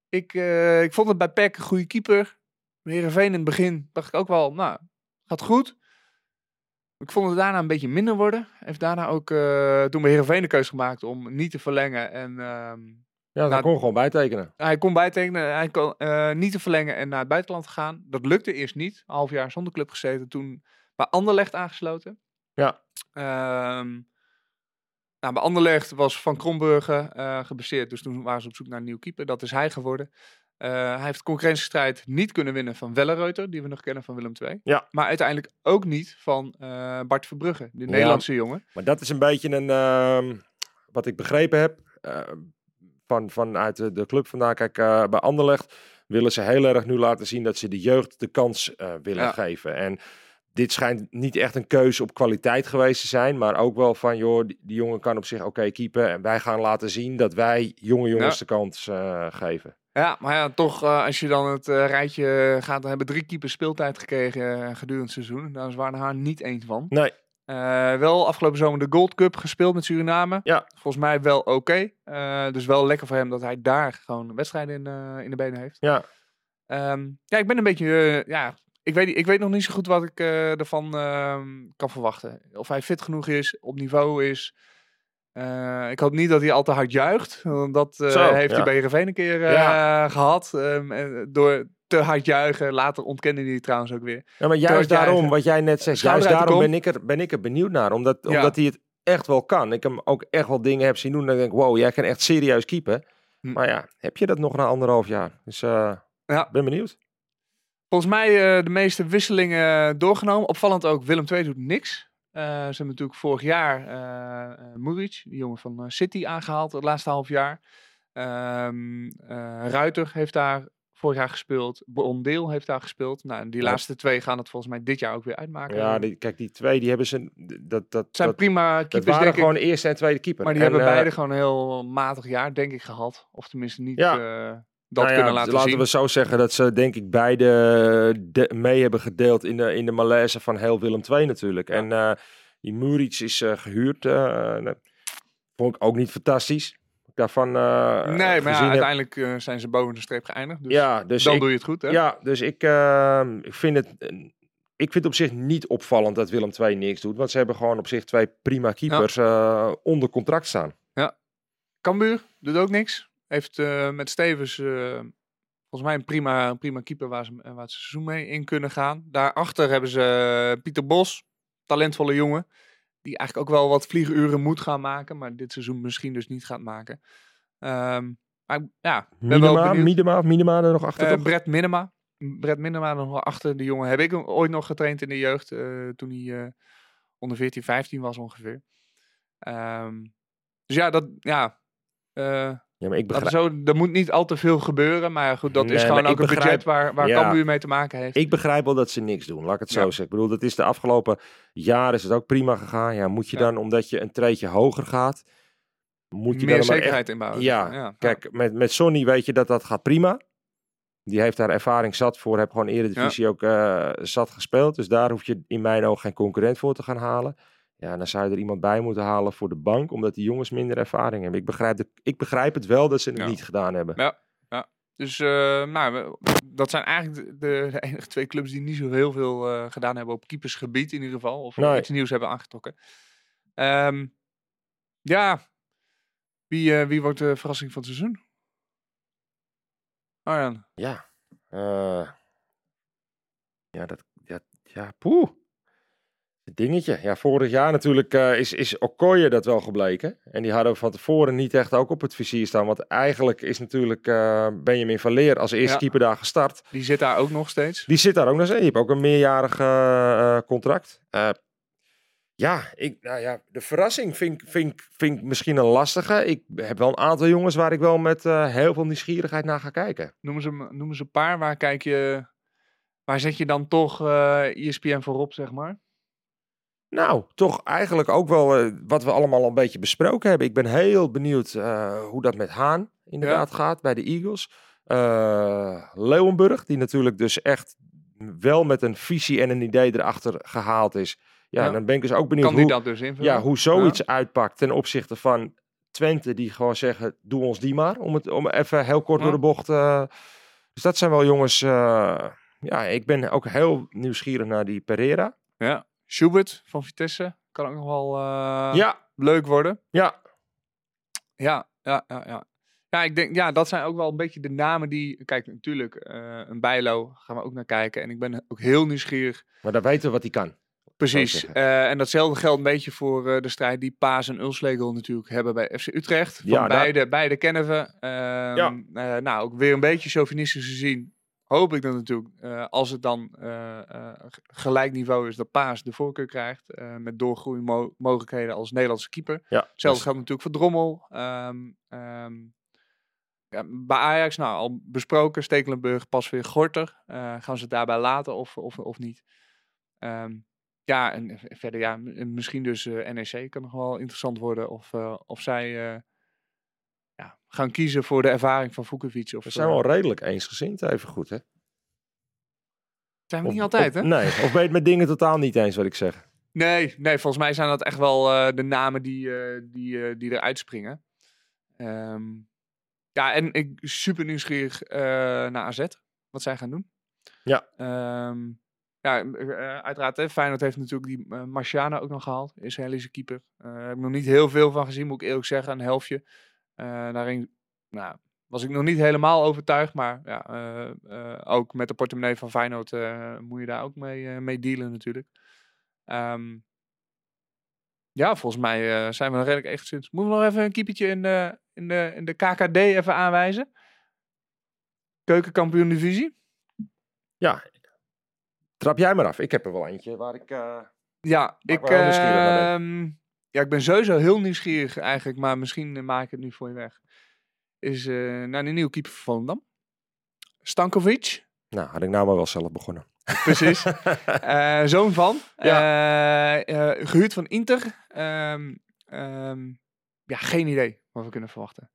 Ik, eh, ik vond het bij Peck een goede keeper. Heerenveen in het begin dacht ik ook wel, nou, gaat goed. Ik vond het daarna een beetje minder worden. Heeft daarna ook eh, toen bij Heerenveen de keuze gemaakt om niet te verlengen. En ehm, Ja, Nou, kon gewoon bijtekenen. hij kon bijtekenen, hij kon eh, niet te verlengen en naar het buitenland gaan. Dat lukte eerst niet. Een half jaar zonder club gezeten. Toen bij Anderlecht aangesloten. Ja. Ehm, nou, bij Anderlecht was Van Kromburgen eh gebaseerd. Dus toen waren ze op zoek naar een nieuwe keeper. Dat is hij geworden. Eh, hij heeft de concurrentiestrijd niet kunnen winnen van Wellereuter, die we nog kennen van Willem II. Ja. Maar uiteindelijk ook niet van eh, Bart Verbrugge, de Nederlandse jongen. Maar dat is een beetje een, ehm, wat ik begrepen heb, van, vanuit de, de club vandaan. Kijk, bij Anderlecht willen ze heel erg nu laten zien dat ze de jeugd de kans willen Ja. geven. En dit schijnt niet echt een keuze op kwaliteit geweest te zijn, maar ook wel van, joh, die, die jongen kan op zich oké keepen. En wij gaan laten zien dat wij jonge jongens Ja. de kans eh, geven. Ja, maar ja, toch, eh, als je dan het eh, rijtje gaat, dan hebben drie keepers speeltijd gekregen gedurende het seizoen. Daar is Warner Haan niet één van. Nee, wel afgelopen zomer de Gold Cup gespeeld met Suriname. Ja. Volgens mij wel oké. Dus wel lekker voor hem dat hij daar gewoon wedstrijden in, in de benen heeft. ja. Ehm, ja, ik ben een beetje, ja, ik weet, ik weet nog niet zo goed wat ik eh, ervan ehm, kan verwachten. Of hij fit genoeg is, op niveau is. Eh, ik hoop niet dat hij al te hard juicht. Want dat eh, Zo, heeft ja. hij bij Heerenveen een keer eh, Ja. gehad. Ehm, eh, door te hard juichen. Later ontkende hij het trouwens ook weer. Ja, maar juist daarom, wat jij net zegt, juist daarom ben ik, er, ben ik er benieuwd naar. Omdat, Ja. omdat hij het echt wel kan. Ik hem ook echt wel dingen heb zien doen. Ik denk, wow, jij kan echt serieus keepen. Hm. Maar ja, heb je dat nog na anderhalf jaar? Dus Ja. ben benieuwd. Volgens mij eh, de meeste wisselingen doorgenomen. Opvallend ook, Willem II doet niks. Eh, ze hebben natuurlijk vorig jaar eh eh, Muric, die jongen van eh, City, aangehaald het laatste half jaar. Ehm eh, Ruiter heeft daar vorig jaar gespeeld. Bondeel heeft daar gespeeld. Nou, en die Ja. laatste twee gaan het volgens mij dit jaar ook weer uitmaken. Ja, die, kijk, die twee, die hebben ze... Dat, dat, zijn dat, prima dat keepers, waren ik. gewoon eerste en tweede keeper. Maar die En, hebben eh, beide gewoon een heel matig jaar, denk ik, gehad. Of tenminste niet Ja. Dat nou ja, kunnen laten laten zien. we zo zeggen dat ze denk ik beide de- mee hebben gedeeld in de, in de malaise van heel Willem II natuurlijk. Ja. En eh, die Muric is eh, gehuurd. eh, dat vond ik ook niet fantastisch. Daarvan nee, maar ja, uiteindelijk zijn ze boven de streep geëindigd. Dus ja, dus dan ik, doe je het goed, hè? ja, dus ik, eh, ik vind het. Ik vind op zich niet opvallend dat Willem II niks doet. Want ze hebben gewoon op zich twee prima keepers onder contract staan. Cambuur doet ook niks. Heeft eh, met Stevens eh, volgens mij een prima, een prima keeper waar ze, waar ze het seizoen mee in kunnen gaan. Daarachter hebben ze eh, Pieter Bos, talentvolle jongen. Die eigenlijk ook wel wat vlieguren moet gaan maken. Maar dit seizoen misschien dus niet gaat maken. Ehm, maar ja, Minima. Minima, Minima er nog achter. Toch? Brett Minema. Brett Minema er nog wel achter. De jongen heb ik ooit nog getraind in de jeugd. toen hij eh, onder 14, 15 was ongeveer. Ehm, dus ja, dat, ja, ja, maar ik begrijp, zo, er moet niet al te veel gebeuren. Maar goed, dat Nee, is gewoon ook een begrijp- budget waar, waar Ja. Cambuur mee te maken heeft. ik begrijp wel dat ze niks doen. Laat ik het zo Ja. zeggen. Ik bedoel, dat is de afgelopen jaren is het ook prima gegaan. Ja, moet je dan, omdat je een treetje hoger gaat, moet je Meer dan maar echt zekerheid inbouwen. Ja. Kijk, met, met Sonny weet je dat dat gaat prima. Die heeft daar ervaring zat voor. Heb gewoon Eredivisie ook eh, zat gespeeld. Dus daar hoef je in mijn ogen geen concurrent voor te gaan halen. Ja, dan zou je er iemand bij moeten halen voor de bank. Omdat die jongens minder ervaring hebben. Ik begrijp, de, ik begrijp het wel dat ze het Ja. niet gedaan hebben. Ja. Dus eh, nou, dat zijn eigenlijk de, de enige twee clubs die niet zo heel veel eh, gedaan hebben op keepersgebied in ieder geval. Of Nee. iets nieuws hebben aangetrokken. Ehm, ja, wie, eh, wie wordt de verrassing van het seizoen? Arjan. Ja. ja, dat... Ja, ja poeh. Dingetje. Ja, vorig jaar natuurlijk eh, is, is Okoye dat wel gebleken. En die hadden we van tevoren niet echt ook op het vizier staan. Want eigenlijk is natuurlijk eh, Benjamin van Leer als eerste Ja. keeper daar gestart. Die zit daar ook nog steeds. Die zit daar ook nog steeds. Die heeft ook een meerjarig eh, contract. Ja, ik, nou ja, de verrassing vind, ik- vind, vind ik misschien een lastige. Ik heb wel een aantal jongens waar ik wel met heel veel nieuwsgierigheid naar ga kijken. Noemen ze, noemen ze een paar. Waar kijk je... Waar zet je dan toch ESPN voorop, zeg maar? Nou, toch eigenlijk ook wel eh, wat we allemaal al een beetje besproken hebben. Ik ben heel benieuwd eh, hoe dat met Haan inderdaad gaat bij de Eagles. Eh Leeuwenburg, die natuurlijk dus echt wel met een visie en een idee erachter gehaald is. Ja, Ja. dan ben ik dus ook benieuwd hoe, dat dus ja, hoe zoiets uitpakt ten opzichte van Twente, die gewoon zeggen, doe ons die maar. Om het om even heel kort door de bocht. dus dat zijn wel jongens, ja, ik ben ook heel nieuwsgierig naar die Pereira. Ja. Schubert van Vitesse. Kan ook nog wel eh, ja, leuk worden. ja, Ja, ja, ja, ja. Ja, ik denk, ja, dat zijn ook wel een beetje de namen die... Kijk, natuurlijk, eh, een Bijlo gaan we ook naar kijken. En ik ben ook heel nieuwsgierig. maar dan weten we wat hij kan. Precies. Eh, en datzelfde geldt een beetje voor de strijd die Paas en Ulslegel natuurlijk hebben bij FC Utrecht. Van Ja, daar- beide, beide kennen we. Ehm, Ja. nou, ook weer een beetje chauvinistisch gezien. Hoop ik dan natuurlijk, eh, als het dan g- gelijk niveau is, dat Paas de voorkeur krijgt. met doorgroeimogelijkheden als Nederlandse keeper. Ja, Hetzelfde dus- geldt natuurlijk voor Drommel. Ehm, ehm, ja, bij Ajax, nou al besproken, Stekelenburg, pas weer Gorter. Gaan ze het daarbij laten of, of, of niet? Ehm, ja, en verder ja, misschien dus NEC kan nog wel interessant worden. Of, of zij ja, gaan kiezen voor de ervaring van Vukovic. Of, We zijn eh, wel redelijk eensgezind, even goed, hè? zijn we Of- niet altijd, of- hè? Nee, of ben je het met dingen totaal niet eens wat ik zeg? Nee, nee, volgens mij zijn dat echt wel eh, de namen die, eh, die, eh, die eruit springen. Ehm, ja, en ik super nieuwsgierig naar AZ, wat zij gaan doen. Ja. Ehm, ja, uh, uiteraard, hè, Feyenoord heeft natuurlijk die uh, Marciano ook nog gehaald. Israëlische keeper. Daar heb ik nog niet heel veel van gezien, moet ik eerlijk zeggen. Een helftje. Daarin nou, was ik nog niet helemaal overtuigd. Maar ja, ook met de portemonnee van Feyenoord moet je daar ook mee, mee dealen natuurlijk. Um, ja, volgens mij zijn we nog redelijk echt sinds. Moeten we nog even een keepertje in de, in de, in de KKD even aanwijzen? Keukenkampioen divisie? Ja, trap jij maar af. Ik heb er wel eentje waar ik. Uh, ja, ik, uh, ja, ik ben sowieso heel nieuwsgierig eigenlijk, maar misschien maak ik het nu voor je weg. Is uh, naar de nieuwe keeper van Volendam. Stankovic. Nou, had ik nou maar wel zelf begonnen. Precies. uh, zoon van. Ja. gehuurd van Inter. Um, um, ja, geen idee wat we kunnen verwachten.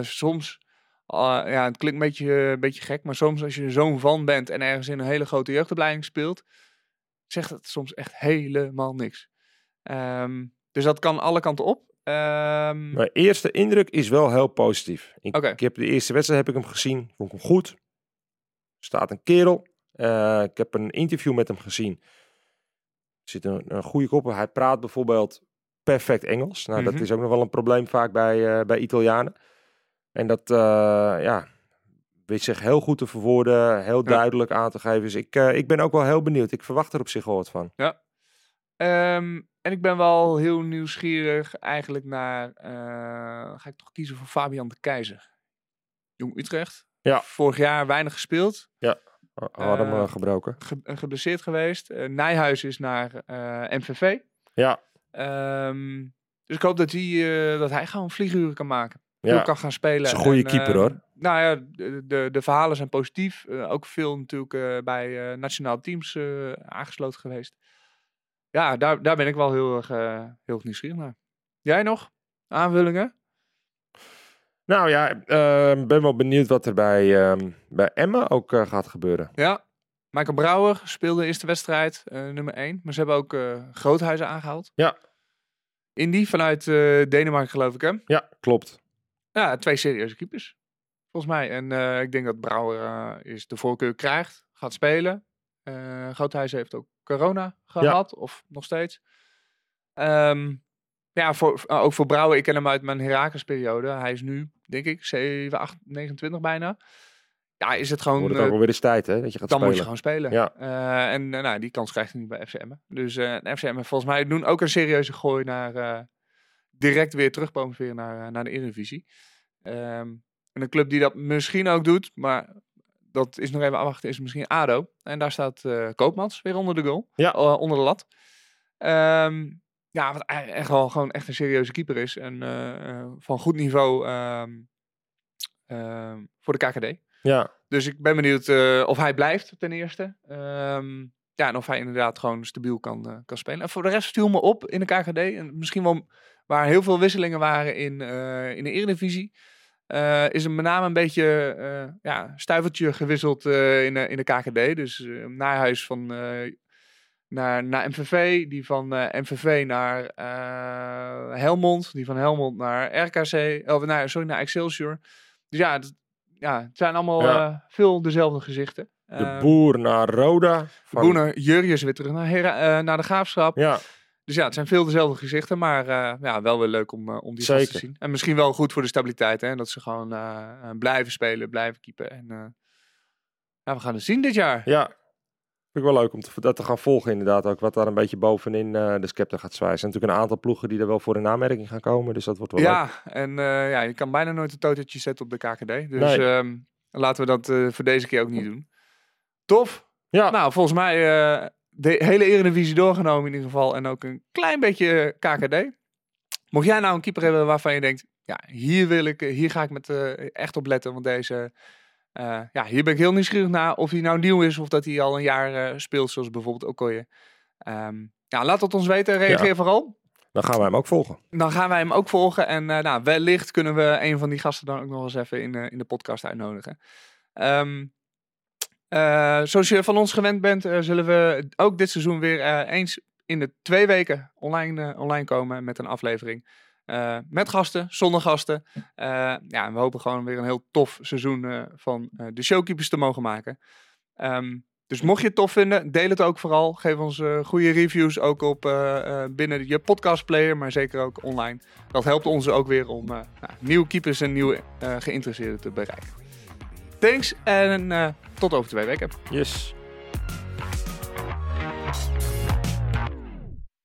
soms uh, ja, het klinkt een beetje, een beetje gek, maar soms als je zo'n van bent en ergens in een hele grote jeugdopleiding speelt, zegt het soms echt helemaal niks. Um, dus dat kan alle kanten op. Um, Mijn eerste indruk is wel heel positief. Ik, okay. ik, heb de eerste wedstrijd heb ik hem gezien, vond ik hem goed. Staat een kerel. Uh, ik heb een interview met hem gezien. Er zit een, een goede kop. Hij praat bijvoorbeeld perfect Engels. Nou, mm -hmm. dat is ook nog wel een probleem vaak bij, uh, bij Italianen. En dat uh, ja, weet zich heel goed te verwoorden, heel duidelijk aan te geven. Dus ik, ik ben ook wel heel benieuwd. Ik verwacht er op zich wel wat van. Ja. Um, en ik ben wel heel nieuwsgierig eigenlijk naar... Uh, ga ik toch kiezen voor Fabian de Keizer. Jong Utrecht. Ja. Vorig jaar weinig gespeeld. Ja, hadden hem gebroken. Ge geblesseerd geweest. Nijhuis is naar MVV. Ja. Um, dus ik hoop dat hij, dat hij gewoon vlieguren kan maken ja. kan gaan spelen. is een goede keeper hoor. Nou ja, de, de, de verhalen zijn positief. Uh, ook veel natuurlijk uh, bij uh, nationale teams aangesloten geweest. Ja, daar, daar ben ik wel heel erg, heel erg nieuwsgierig naar. Jij nog? Aanvullingen? Nou ja, ik ben wel benieuwd wat er bij, bij Emma ook gaat gebeuren. Ja, Michael Brouwer speelde de eerste wedstrijd, nummer 1. Maar ze hebben ook Groothuizen aangehaald. Ja. Indy vanuit Denemarken geloof ik hè? Ja, klopt. Ja, twee serieuze keepers. Volgens mij. En ik denk dat Brouwer is de voorkeur krijgt. Gaat spelen. Groothuis heeft ook corona gehad. Ja. Of nog steeds. Um, ja, voor, ook voor Brouwer. Ik ken hem uit mijn Herakles periode. Hij is nu, denk ik, 7, 8, 29 bijna. Ja, is het gewoon... Wordt het ook alweer eens tijd, hè? Dat je gaat dan spelen. moet je gewoon spelen. Ja. en nou, die kans krijgt hij nu bij FCM. Dus FCM volgens mij doen ook een serieuze gooi naar direct weer terugpromoveren naar, naar de Eredivisie. Um, en een club die dat misschien ook doet, maar dat is nog even afwachten, is misschien ADO. En daar staat uh, Koopmans weer onder de goal, ja. Uh, onder de lat. Um, ja, wat echt wel gewoon echt een serieuze keeper is. En uh, van goed niveau um, voor de KKD. Ja. Dus ik ben benieuwd of hij blijft ten eerste. ja, en of hij inderdaad gewoon stabiel kan, kan spelen. En voor de rest viel me op in de KKD. En misschien wel waar heel veel wisselingen waren in, in de Eredivisie. Uh, is er met name een beetje uh, ja, stuivertje gewisseld uh, in, de, in de KKD. Dus naar huis van naar, naar MVV, die van MVV naar Helmond, die van Helmond naar RKC, of naar, sorry, naar Excelsior. Dus ja, het, ja, het zijn allemaal ja. veel dezelfde gezichten. De ehm, boer naar Roda. Van... De boer naar Jurjes weer terug naar, Hera, naar de Graafschap. Ja. Dus ja, het zijn veel dezelfde gezichten, maar uh, ja, wel weer leuk om, uh, om die te zien. En misschien wel goed voor de stabiliteit, hè? dat ze gewoon uh, blijven spelen, blijven keepen. En ja, we gaan het zien dit jaar. Ja, vind ik wel leuk om te, dat te gaan volgen inderdaad. Ook wat daar een beetje bovenin de scepter gaat zwijgen. Er zijn natuurlijk een aantal ploegen die er wel voor in aanmerking gaan komen, dus dat wordt wel ja, leuk. en ja, je kan bijna nooit een totertje zetten op de KKD. Dus nee. um, laten we dat voor deze keer ook niet doen. Tof. Ja. Nou, volgens mij de hele Eredivisie doorgenomen in ieder geval. En ook een klein beetje KKD. Mocht jij nou een keeper hebben waarvan je denkt, ja, hier wil ik, hier ga ik met uh, echt op letten. Want deze, uh, ja, hier ben ik heel nieuwsgierig naar of hij nou nieuw is of dat hij al een jaar uh, speelt, zoals bijvoorbeeld Okoye. Um, ja, laat het ons weten, reageer ja. vooral. Dan gaan wij hem ook volgen. Dan gaan wij hem ook volgen. En nou, wellicht kunnen we een van die gasten dan ook nog eens even in, in de podcast uitnodigen. Um, uh, zoals je van ons gewend bent, uh, zullen we ook dit seizoen weer uh, eens in de twee weken online, online komen met een aflevering. met gasten, zonder gasten. ja, en we hopen gewoon weer een heel tof seizoen van de showkeepers te mogen maken. Um, Dus mocht je het tof vinden, deel het ook vooral. Geef ons goede reviews ook op binnen je podcastplayer, maar zeker ook online. Dat helpt ons ook weer om nou, nieuwe keepers en nieuwe geïnteresseerden te bereiken. Thanks en tot over twee weken. Yes.